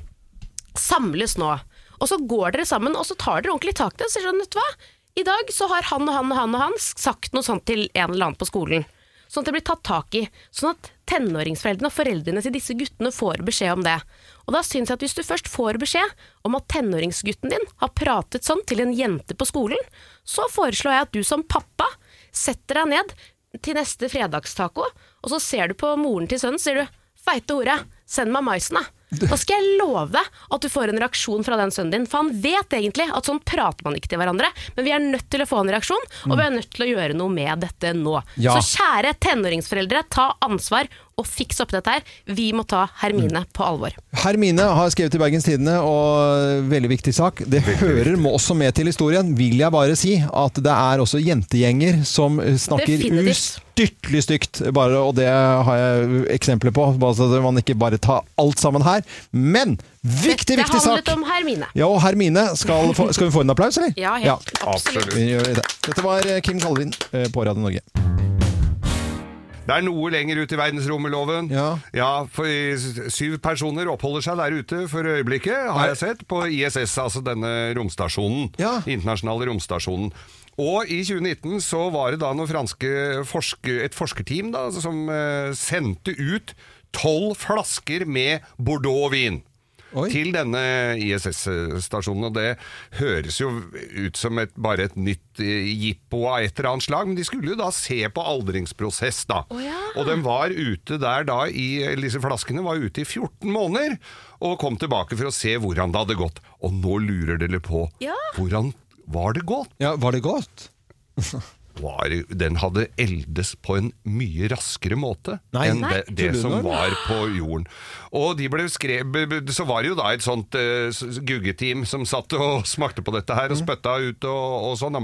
samles nå, og så går dere sammen, og så tar dere ordentlig tak i det og sier sånn, vet du hva, i dag så har han og han og han og han sagt noe sånt til en eller annen på skolen. Sånn at det blir tatt tak i. Sånn at tenåringsforeldrene og foreldrene til disse guttene får beskjed om det. Og da syns jeg at hvis du først får beskjed om at tenåringsgutten din har pratet sånn til en jente på skolen, så foreslår jeg at du som pappa setter deg ned til neste fredagstaco, og så ser du på moren til sønnen, sier du 'feite hore, send meg maisen', da. Da skal jeg love at du får en reaksjon fra den sønnen din. For han vet egentlig at sånn prater man ikke til hverandre, men vi er nødt til å få en reaksjon, og vi er nødt til å gjøre noe med dette nå. Ja. Så kjære tenåringsforeldre, ta ansvar og fikse opp dette her. Vi må ta Hermine på alvor. Hermine har skrevet i Bergens Tidende, og veldig viktig sak. Det hører må også med til historien, vil jeg bare si, at det er også jentegjenger som snakker ustyrtelig stygt, bare, og det har jeg eksempler på, bare så man ikke bare tar alt sammen her. Men viktig, Dette viktig sak! Det handlet om Hermine. Ja, og Hermine, skal, få, skal vi få en applaus, eller? Ja, helt absolutt. Gjør det. Dette var Kim Kalvin eh, på Radio Norge. Det er noe lenger ut i verdensrommet, loven. Ja. for syv personer oppholder seg der ute for øyeblikket, har jeg sett, på ISS, altså denne romstasjonen. Ja. Internasjonale romstasjonen. Og i 2019 så var det da noen franske forsker, et forskerteam da, som eh, sendte ut tolv flasker med Bordeaux-vin. Oi. Til denne ISS-stasjonen, og det høres jo ut som et, bare et nytt eh, jippo av et eller annet slag, men de skulle jo da se på aldringsprosess, da. ja. Og den var ute der da i Disse flaskene var ute i 14 måneder, og kom tilbake for å se hvordan det hadde gått. Og nå lurer dere på Ja. hvordan var det gått? Ja, var det godt? var, den hadde eldes på en mye raskere måte nei, enn nei, det, det som var på jorden. Og de ble skrevet, Så var det jo da et sånt uh, guggeteam som satt og smakte på dette her og spytta ut og, og sånn.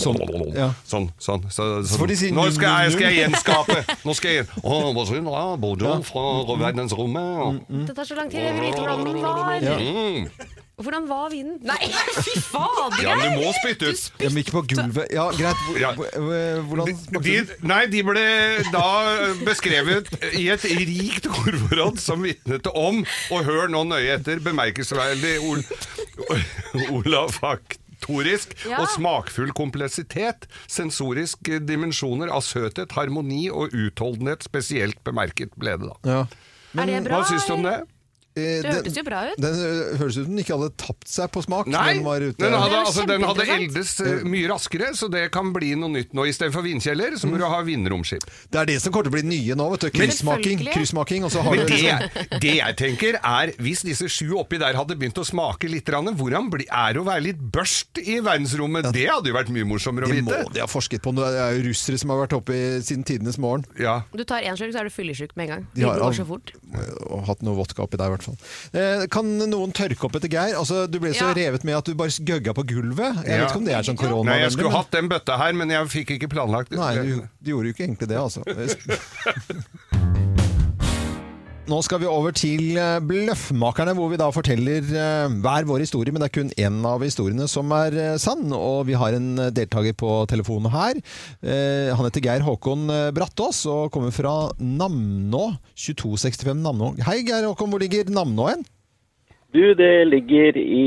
Sånn? Ja. sånn? Sånn, sånn, sånn. Si nå skal jeg, skal jeg, gjenskape! Nå skal jeg Dette tar så lang tid, jeg vil vite hvordan den var! Ja. Hvordan var vinen? Nei, fy fader! Ja, men du må spytte ut. Ja, men ikke på gulvet. Ja, greit. Hvor- Ja. hvor- Hvordan smakte De, det? nei, de ble da beskrevet i et rikt ordforråd som vitnet om, og hør nå nøye etter, bemerkelsesverdig Ol olafaktorisk Ja. og smakfull kompleksitet, sensoriske dimensjoner av søthet, harmoni og utholdenhet spesielt bemerket ble det da. Ja. Er det bra? Hva syns du om det? Eh, Det hørtes jo bra ut. Den ø, høres ut som den ikke hadde tapt seg på smak. Nei, den var ute. den hadde, altså, den hadde eldes eh, mye raskere, så det kan bli noe nytt nå. Istedenfor vinkjeller, så må du ha vindromskip. Det er det som kommer til å bli nye nå. vet du. Kryssmaking. Kryssmaking og så har Men det, liksom det jeg tenker er, hvis disse sju oppi der hadde begynt å smake litt, hvordan er det å være litt børst i verdensrommet? Det hadde jo vært mye morsommere å de må de ha forsket på. Det er jo russere som har vært oppe siden tidenes morgen Ja. Du tar én slurk, så er du fyllesyk med en gang. De Det har går så fort. og hatt noe vodka oppi der, i hvert fall. Eh, kan noen tørke opp etter Geir? Altså, du ble så Ja. revet med at du bare gøgga på gulvet. Jeg Ja. vet ikke om det er sånn korona. Nei, jeg skulle hatt den bøtta her, men jeg fikk ikke planlagt det. Nei, du, du gjorde jo ikke egentlig det, altså. Nå skal vi over til eh, Bløffmakerne, hvor vi da forteller eh, hver vår historie, men det er kun én av historiene som er eh, sann. Og vi har en deltaker på telefonen her. Eh, Han heter Geir Håkon Brattås og kommer fra Namnå. 2265 Namnå. Hei, Geir Håkon, hvor ligger Namnå hen? Du, det ligger i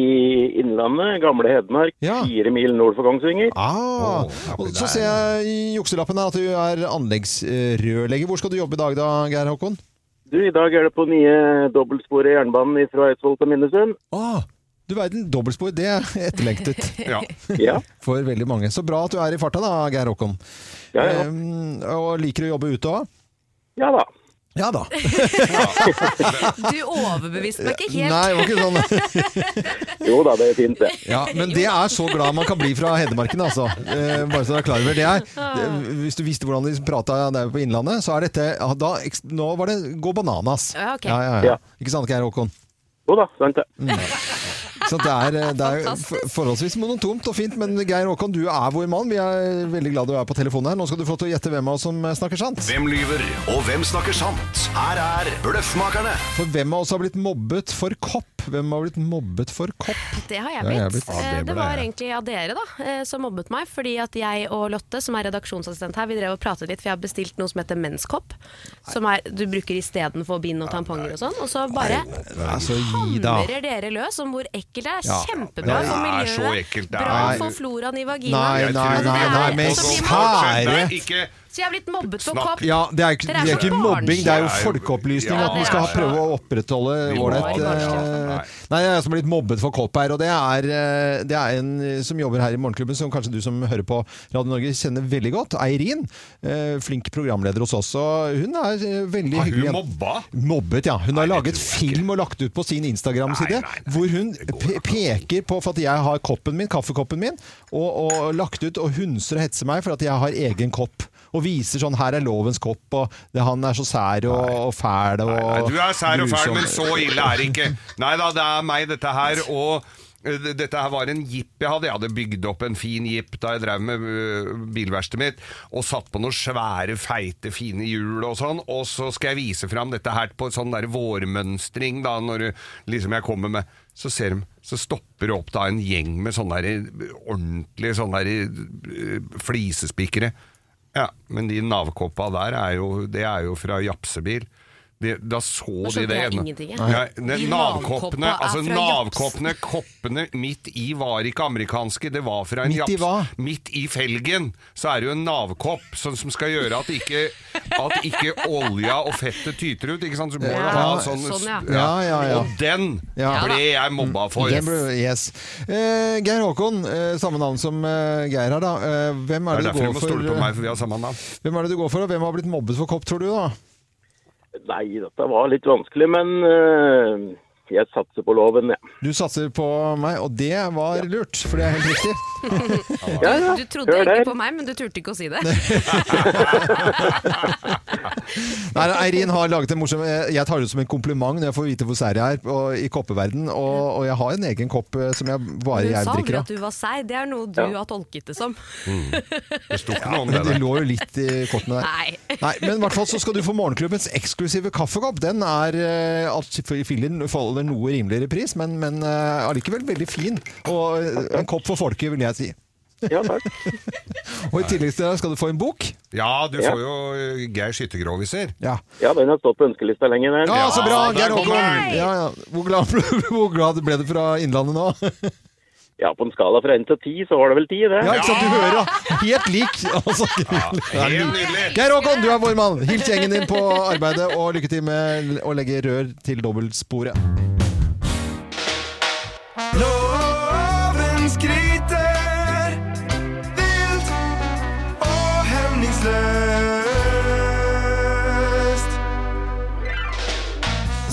Innlandet, gamle Hedmark, Ja. fire mil nord for Kongsvinger. Ah, og så er- ser jeg i jukselappen her at du er anleggsrørlegger. Hvor skal du jobbe i dag da, Geir Håkon? Du, i dag er det på nye dobbeltsporet jernbanen fra Eidsvoll til Minnesund. Ah, du verden, dobbeltspor, det er etterlengtet Ja. Ja, for veldig mange. Så bra at du er i farta da, Geir Håkon. ja, ja. Um, og liker du å jobbe ute òg? ja da. Ja da. Du overbeviste meg ikke helt. Nei, det var ikke sånn. Jo da, det er fint, det. Ja, men det er så glad man kan bli fra Hedmarken, altså. Eh, bare så du er klar over det. Er, hvis du visste hvordan de prata der på Innlandet, så er dette da, Nå var det gå bananas. Ja, ok. ja, ja, ja. Ja. Ikke sant, Geir Håkon? Jo da, sant det. Så det er, det er forholdsvis monotomt og fint, men Geir Håkon, du er vår mann. Vi er veldig glad du er på telefonen her. Nå skal du få lov til å gjette hvem av oss som snakker sant. Hvem lyver, og hvem snakker sant? Her er Bløffmakerne. For hvem av oss har blitt mobbet for kopp? Hvem har blitt mobbet for kopp? Det har jeg Det jeg blitt. blitt. Ja, det Eh, det var jeg. egentlig av dere da, eh, som mobbet meg, fordi at jeg og Lotte, som er redaksjonsassistent her, vi drev og pratet litt, for jeg har bestilt noe som heter menskopp, som er, du bruker istedenfor bind og tamponger og sånn, og så bare Altså, hamrer dere løs om hvor ekkelt det er. Ja. Kjempebra Det for er så miljøet, ekkelt, bra for floraen i vaginaen. Nei, Jeg nei, nei, nei, men kjære Ikke Så jeg har blitt mobbet for kopp. Ja, det er, ikke, det er ikke mobbing, det er jo folkeopplysning. Ja, at vi skal ha, prøve å opprettholde ålreit eh. Nei, jeg er som har blitt mobbet for kopp her, og det er, eh, det er en eh, som jobber her i Morgenklubben, som kanskje du som hører på Radio Norge kjenner veldig godt. Eirin. eh, Flink programleder hos oss. Og hun er veldig veldig Har hyggelig. hun mobba? Mobbet, ja. Hun har Nei, laget film og lagt ut på sin Instagram-side, hvor hun peker på for at jeg har koppen min, kaffekoppen min, og, og lagt ut og hunser og hetser meg for at jeg har egen kopp. Og viser sånn 'her er lovens kopp', og det, 'han er så sær og, og fæl' og Nei, nei, du er sær og fæl, men så ille er det ikke. Nei da, det er meg, dette her. Og eh, dette her var en jeep jeg hadde. Jeg hadde bygd opp en fin jeep da jeg drev med øh, bilverkstedet mitt, og satt på noen svære, feite, fine hjul og sånn. Og så skal jeg vise fram dette her på sånn der vårmønstring, da, når liksom jeg kommer med Så ser de, så stopper det opp da en gjeng med sånne der ordentlige sånne der flisespikere. Ja, men de navkoppa der er jo, det er jo fra japsebil. De, da så de det ene. Ja, De navkoppene, altså navkoppene, koppene midt i var ikke amerikanske, det var fra en Midt i japs. hva? Midt i felgen så er det jo en navkopp sånn som skal gjøre at ikke, at ikke olja og fettet tyter ut. Ikke sant? Så må du Ja, ha sånn, sånn, ja. Ja, ja, ja. Og den Ja. ble jeg mobba for. Den ble, yes. uh, Geir Håkon, uh, samme navn som uh, Geir her, da. Hvem Det er er det er derfor du går må for? stole på meg, for vi har samme navn. Hvem er det du går for, og hvem har blitt mobbet for kopp, tror du, da? Nei, dette var litt vanskelig, men eh, jeg satser på loven, jeg. Du satser på meg, og det var lurt, for det er helt riktig. Ja, ja. Du trodde Hør egentlig det. på meg, men du turte ikke å si det. Nei, Eirin har laget en morsom eh, Jeg tar det som en kompliment når jeg får vite hvor sær jeg er og, i koppeverden, og, og jeg har en egen kopp eh, som jeg bare Du jeg sa aldri drikker at du var seig, det er noe du Ja. har tolket det som. Det sto ikke noe om det det lå jo litt i kortene der. Nei. Nei, men i hvert fall så skal du få morgenklubbens eksklusive kaffekopp. Den er eh, altså, faller noe rimeligere pris, men, men eh, allikevel veldig fin. Og eh, en kopp for folket, vil jeg si. Ja, takk. Og i tillegg til det skal du få en bok. Ja, du får jo eh, Geir Skyttergroviser. Ja, Ja, den har stått på ønskelista lenge, den. ja så bra! Geir Håkon. Ja, ja. Hvor, glad, hvor glad ble du fra Innlandet nå? Ja, på en skala fra 1 til 10, så var det vel 10, det. Ja, ikke sant? Du hører, da. Helt lik. Altså, Helt nydelig. Geir Håkon, du er vår mann. Hils gjengen din på arbeidet, og lykke til med å legge rør til dobbeltsporet. Loven skryter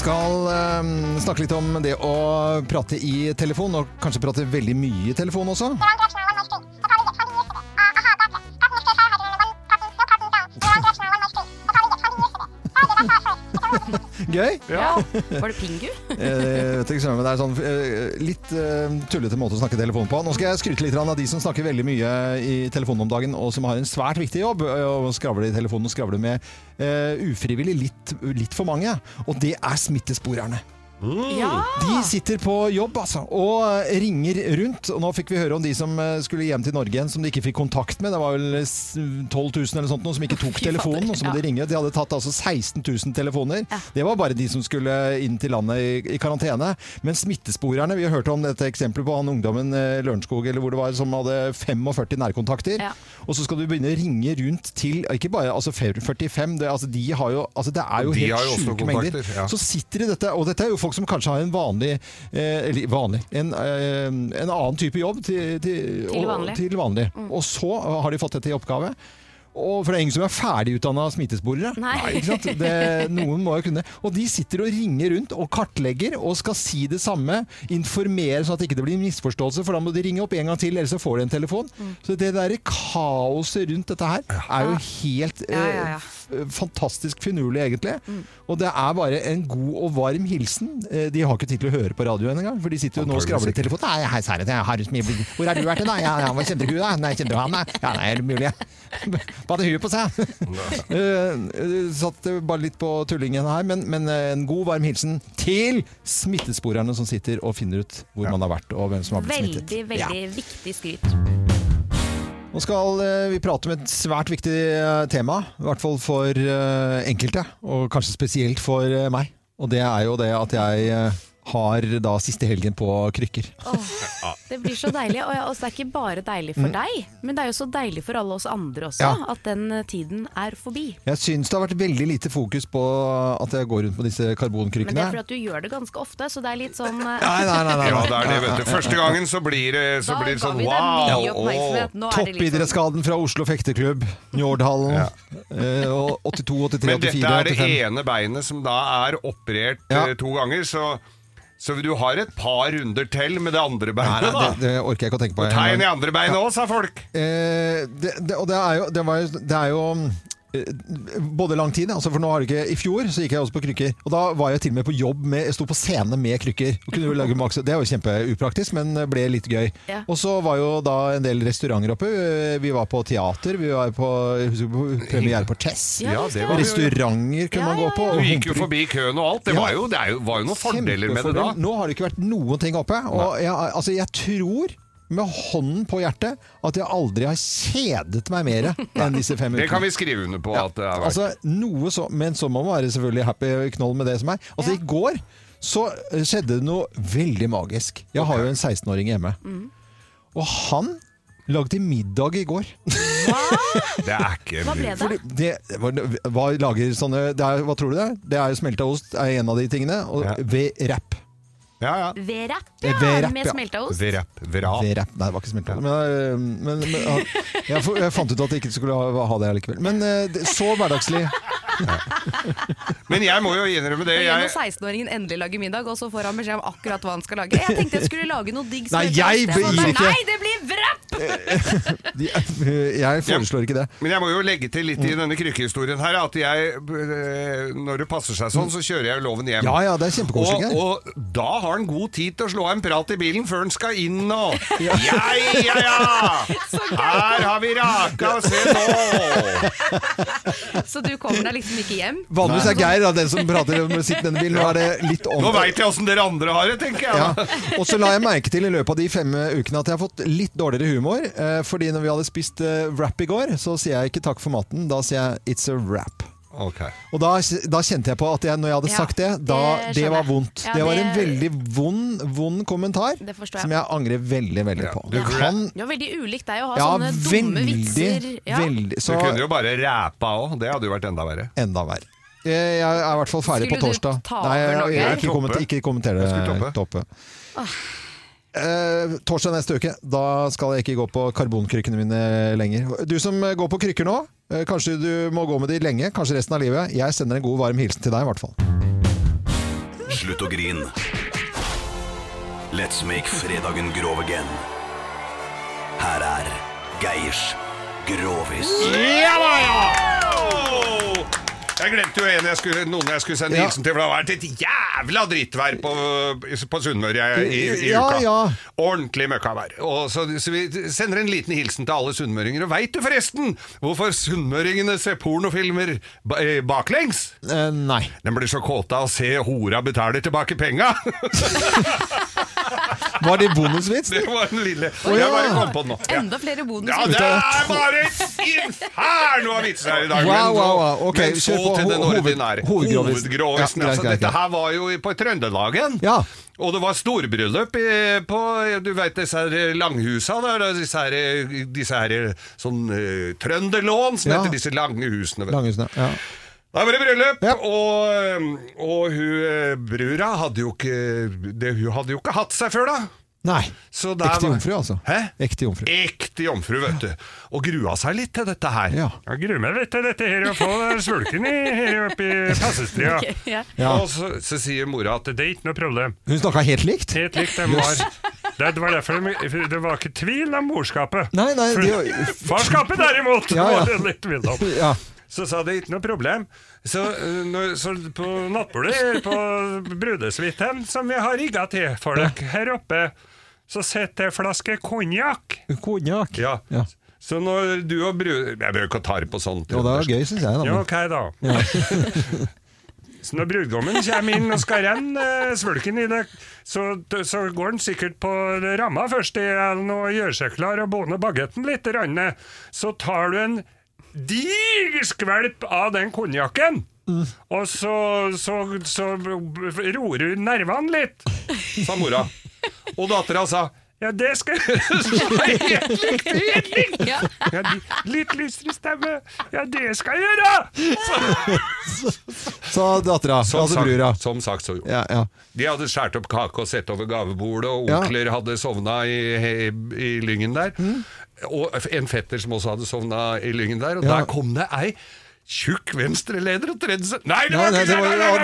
skal eh, snakke litt om det å prate i telefon, og kanskje prate veldig mye i telefon også. Gøy? Ja. Var det Pingu? jeg vet ikke, søren, men det er sånn eh, litt eh, tullete måte å snakke telefon på. Nå skal jeg skryte litt av de som snakker veldig mye i telefonen om dagen, og som har en svært viktig jobb. og skravler skravle i telefonen og skravler med eh, ufrivillig litt, litt for mange. Og det er smittesporerne. Ja. De sitter på jobb altså, og eh, ringer rundt. Og nå fikk vi høre om de som eh, skulle hjem til Norge igjen, som de ikke fikk kontakt med. Det var vel 12 000 eller sånt, noe som ikke tok telefonen. Og så må de ringe. De hadde tatt altså 16 000 telefoner. Ja. Det var bare de som skulle inn til landet i, i karantene. Men smittesporerne, vi har hørt om dette eksempelet på han ungdommen eh, Lørenskog eller hvor det var, som hadde 45 nærkontakter. Ja. Og så skal du begynne å ringe rundt til ikke bare altså 45, det, altså de har jo, altså det er jo De helt sjuke mengder. ja. Så sitter de dette, og dette er jo folk som kanskje har en vanlig, eh, eller vanlig, en, eh, en annen type jobb til, til, Til og- vanlig. til vanlig. Og så har de fått dette i oppgave Og for det er ingen som er ferdigutdanna smittesporere. Nei. ikke sant? Det, noen må jo kunne. Og de sitter og ringer rundt og kartlegger og skal si det samme. Informere sånn at det ikke blir misforståelse, for da må de ringe opp en gang til, ellers så får de en telefon. Mm. Så det der kaoset rundt dette her er jo helt Ja, ja, ja. Fantastisk finurlig, egentlig. Mm. Og det er bare en god og varm hilsen. Eh, De har ikke tid til å høre på radioen engang, for de sitter jo nå og skravler i telefonen. Nei, hei, særlig, jeg har så mye Hvor har du vært i da? Ja, ja, kjente du da? Nei, kjente du han? da? ja, nei, er det mulig? Bare hadde huet på seg? Eh, eh, Satt bare litt på tullingen her, men, men en god, varm hilsen til smittesporerne som sitter og finner ut hvor man har vært og hvem som har blitt smittet. Veldig, Ja. veldig viktig skryt. Nå skal eh, vi prate om et svært viktig eh, tema, i hvert fall for eh, enkelte, og kanskje spesielt for meg. Og det er jo det at jeg har da siste helgen på krykker. Det blir så deilig. Og ja, og er ikke bare deilig for deg, men det er jo så deilig for alle oss andre også, Mm. Ja. at den eh, tiden er forbi. Jeg syns det har vært veldig lite fokus på at jeg går rundt med disse karbonkrykkene. Men det er fordi at du gjør det ganske ofte, så det er litt sånn eh, Nei, nei, nei, nei, Ja, det er det, vet du. Første gangen så blir det, så Da blir det ga sånn vi deg wow. det sånn Toppidrettsskaden fra Oslo fekteklubb, Njordhallen. Ja. eh, og 82, 83, Men dette 84, er det ene beinet som da er operert Ja. eh, to ganger, så, så du har et par runder til med det andre beinet, da. det, det orker jeg ikke å tenke på. Tegn i andre beinet òg, sa folk. Eh, det, det, og det er jo, det var jo, det er jo både lang tid, altså for nå har det ikke I fjor så gikk jeg også på krykker. Og da var jeg til og med på jobb med Jeg sto på scene med krykker. Og kunne lage maks, det var jo kjempeupraktisk, men ble litt gøy. Ja. Og så var jo da en del restauranter oppe. Eh, Vi var på teater, vi var på, på premiere på Chess. Ja, Ja, det var Restauranter kunne Ja, man gå på. Du gikk jo forbi køen og alt. Det var jo, det er jo, var jo noen fordeler med det da. Nå har det ikke vært noen ting oppe. Og jeg, altså, jeg tror med hånden på hjertet at jeg aldri har kjedet meg mer enn disse fem Det kan vi skrive under på at det vært. Altså, noe så, men så må man være selvfølgelig happy knoll med det som er. Altså, I går så eh, skjedde det noe veldig magisk. Jeg har jo en 16-åring hjemme. Mm. Og han lagde middag i går. Det er ikke Hva ble det? Fordi det, hva, hva lager sånne det er, Hva tror du det er? Det er smelta ost er en av de tingene. Og Ja. V-rapp. Ja, ja. V-rapp, Eh, ja, V-rapp, med ja. smelta ost. Vrap. Vrap. V-rapp. Nei, det var ikke smelta. Men, øh, men, men jeg, jeg fant ut at jeg ikke skulle ha, ha det likevel. Men øh, så hverdagslig. Men jeg må jo innrømme det. Jeg, når 16-åringen endelig lager middag, og så får han beskjed om akkurat hva han skal lage. Jeg tenkte jeg skulle lage noe digg. Nei, jeg ost. gir ikke. Nei, det blir wrap! De, jeg foreslår ikke det. men jeg må jo legge til litt i denne krykkehistorien her at jeg, øh, når det passer seg sånn, så kjører jeg loven hjem. Ja ja, det er kjempekoselig. Og, og da har han god tid til å slå av en prat i bilen før han skal inn og Ja, ja, ja! Her har vi raka, se nå! Så du kommer deg liksom ikke hjem? Vanligvis er Geir da, den som prater om sitt i denne bilen. Nå er det litt om Nå veit jeg åssen dere andre har det, tenker jeg. ja. Og så la jeg merke til i løpet av de fem ukene at jeg har fått litt dårligere humor. Eh, fordi når vi hadde spist eh, wrap i går, så sier jeg ikke takk for maten. Da sier jeg 'it's a wrap'. Ok. Og da, da kjente jeg på at jeg, når jeg hadde Ja, sagt det, da, det det, var vondt. Ja, det var en veldig vond, vond kommentar jeg. som jeg angrer veldig, veldig Ja, på. du- Kan, Det var veldig ulikt deg å ha ja, sånne dumme vitser. Ja. så, Du kunne jo bare ræpa òg. Det hadde jo vært enda verre. enda verre. Jeg jeg er i hvert fall ferdig Skulle på du torsdag. ta Nei, jeg, jeg, jeg, ikke, Toppe? kommenter, ikke kommenter det. toppe. Toppe. Eh, torsdag neste uke, da skal jeg ikke gå på karbonkrykkene mine lenger. Du som eh, går på krykker nå, eh, kanskje du må gå med de lenge, kanskje resten av livet. Jeg sender en god, varm hilsen til deg i hvert fall. Slutt å grin. Let's make fredagen grov again. Her er Geirs Grovis. Ja da, ja! Jeg glemte jo en jeg skulle, noen jeg skulle sende hilsen til, for det har vært et jævla drittvær på, på Sunnmøre i, i, i Ja, uka. ja. Ordentlig møkkavær. Så, så vi sender en liten hilsen til alle sunnmøringer. Og veit du forresten hvorfor sunnmøringene ser pornofilmer eh, baklengs? Eh, nei. De blir så kåte av å se hora betaler tilbake penga! Var det bonusvits? Det var den lille ja. Jeg bare kom på den nå. Ja. Enda flere Ja, det er bare et inferno av vitser her i dag. Wow, wow, wow. Ok, men så kjør på til den ordinære. hovedgrovisen. Hovedgrovisen. Ja, altså, greit, dette her var jo på Trøndelagen. Ja. Og det var storbryllup i- på Du vet disse her langhusa der, disse her, disse her sånn uh, trønderlån som Ja. heter disse lange husene. Langhusene. Ja. Da var det bryllup, Ja. og, og hun eh, brura hadde jo ikke det, Hun hadde jo ikke hatt seg før, da. Nei. Så der Ekte var- jomfru, altså. Hæ? Ekte jomfru. Ekte jomfru, vet du. Og grua seg litt til dette her. Ja. Jeg gruer meg litt til dette her, å få svulken i, her oppe i passestria. Ja. Ja. Og så, så sier mora at Det er ikke noe problem. Hun snakka helt likt? Helt likt dem var. Det var derfor de, det var ikke tvil om morskapet. Nei, nei, For- de, Farskapet derimot Ja, ja. var det litt tvil om. ja. Så sa det ikke noe problem. Så, eh, når, så på nattbordet på brudesuiten, som vi har rigga til for dere her oppe, så sitter det flaske konjakk. Konjakk. Ja. Ja. Så når du og brud... Jeg behøver ikke å ta på sånt. Jo, det er gøy, syns jeg. Da. Ja, ok, da. så når brudgommen kommer inn og skal renne eh, svulken i det, så, så går han sikkert på ramma først i og gjør seg klar og boner bagetten litt. Rann. Så tar du en diger skvelp av den konjakken. Og så, så, så roer hun nervene litt. Sa mora. Og dattera sa Ja, det skal jeg gjøre. Helt likt, helt likt. Ja. Ja, li- litt lysere stemme. Ja, det skal jeg gjøre! Sa dattera. Som, Altså sagt, brura. som sagt så gjorde Ja, ja. De hadde skåret opp kake og sett over gavebordet, og Ja. onkler hadde sovna i, i, i lyngen der. Mm. Og en fetter som også hadde sovna i lyngen der, og Ja. der kom det ei tjukk venstreleder og tredde seg Nei, det var ikke det ja, nei, var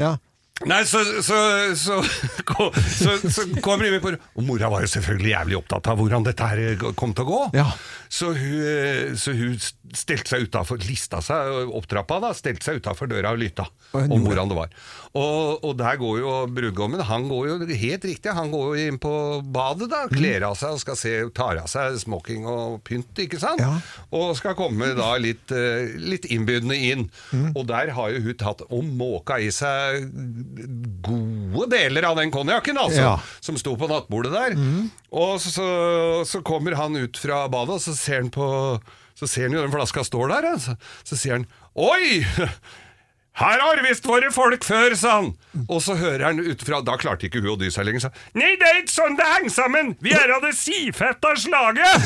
ja. Nei, så, så, så, så, kommer vi på Og mora var jo selvfølgelig jævlig opptatt av hvordan dette her kom til å gå. Ja. Så, hun, så hun stelte seg utafor, lista seg opp trappa, da, stelte seg utafor døra og lytta om hvordan det var. Og, og der går jo brudgommen, han går jo helt riktig, han går jo inn på badet, da, Mm. kler av seg og skal se, tar av seg smoking og pynt, ikke sant? Ja. Og skal komme da litt, eh, litt innbydende inn. Mm. Og der har jo hun tatt og måka i seg gode deler av den konjakken, altså, Ja. Mm. som sto på nattbordet der. Og så, så kommer han ut fra badet, og så ser han på Så ser han jo den flaska står der, altså. så sier han Oi! Her har visst vært folk før, sa han. Og så hører han utenfra Da klarte ikke hun å dy seg lenger. sa Nei, det er ikke sånn det henger sammen! Vi er av det sifetta slaget!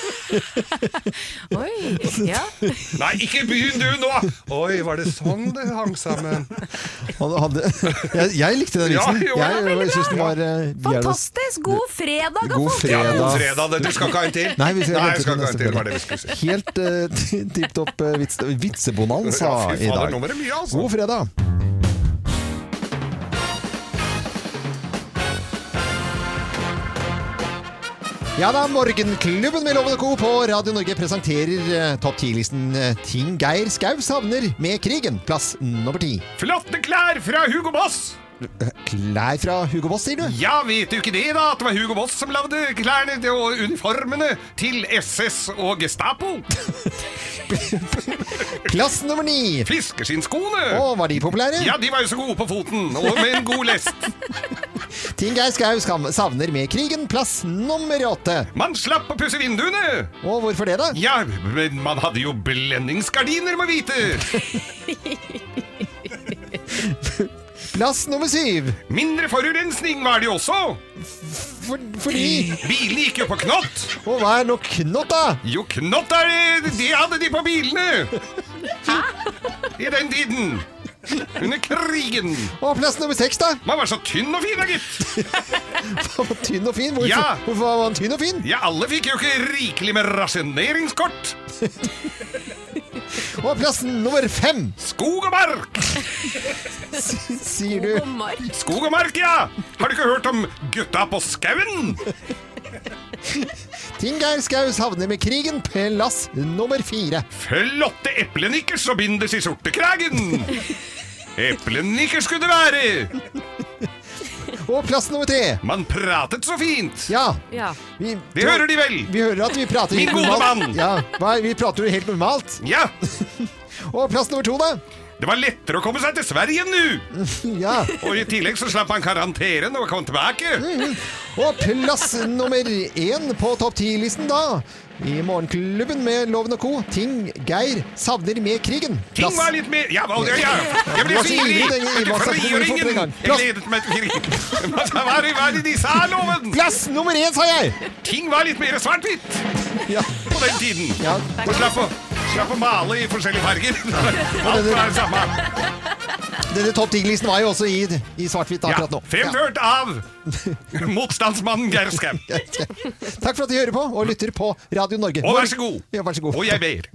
Oi, ja. Nei, ikke begynn du nå! Oi, var det sånn det hang sammen? Hadde, jeg, jeg likte den Ja, vitsen. jo, ja, jeg veldig syns den var uh, Fantastisk! God fredag, God fredag. Ja, fredag. god fredag. Du skal ikke ha en til? Nei, vi skal Nei, jeg skal ikke ha en til, var det vi skulle si. Helt uh, tipp topp uh, vits, vitsebonanza Ja, i dag. altså. God fredag. Ja da, Morgenklubben med Lovende Co. på Radio Norge presenterer eh, topp 10-listen eh, Ting Geir Skau savner med krigen. Plass nummer ti. Flotte klær fra Hugo Boss! Klær fra Hugo Boss, sier du? Ja, vet du ikke det, da? At det var Hugo Boss som lagde klærne og uniformene til SS og Gestapo? Plass nummer ni. Fiskeskinnskoene! Å, var de populære? Ja, de var jo så gode på foten, og med en god lest. Ting Geir Skau savner med krigen. Plass nummer åtte. Man slapp å pusse vinduene! Og hvorfor det, da? Ja, men man hadde jo blendingsgardiner, må vite! Plass nummer syv. Mindre forurensning var det jo også! For, fordi Bilene gikk jo på knott! Og hva er nå knott, da? Jo, knott er det! Det hadde de på bilene! I den tiden. Under krigen. Og plass nummer seks, da? Man var så tynn og fin, da, gitt. Tynn og fin. Hvorfor, Ja. hvorfor var man tynn og fin? Ja, alle fikk jo ikke rikelig med rasjoneringskort. Og plass nummer fem, Skog og mark! sier du. Og mark. Skog og mark, ja! Har du ikke hørt om gutta på skauen? Ting Geir Skaus havner med krigen. Plass nummer fire. Flotte eplenikker som bindes i sortekragen! Eplenikker skulle det være! Og plass nummer tre. Man pratet så fint! Ja, Ja. vi, Det hører de vel? vi hører at vi prater Min gode mann. Ja, vi prater jo helt normalt. Ja! Og plass nummer to, da? Det var lettere å komme seg til Sverige nå! Ja. Og i tillegg så slapp han karanteren og kom tilbake. Og plass nummer én på topp ti-listen, da. I Morgenklubben med Loven og Co. Ting Geir savner med krigen. Ting var litt mer Ja, ja, ja. Jeg ble så ivrig frigjøringen! Jeg gledet meg til krigen. Hva er det de sa, loven? Plass nummer én, sa jeg! Ting var litt mer svart-hvitt Ja. på den tiden. Ja. Slapp å, slapp å male i forskjellige farger. Alt var det samme. Denne topp 10-listen var jo også i, i svart-hvitt Ja, akkurat nå. fremført av motstandsmannen Geir Skau. Takk for at du hører på og lytter på Radio Norge. Og vær så god. Ja, vær så god. Og jeg ber.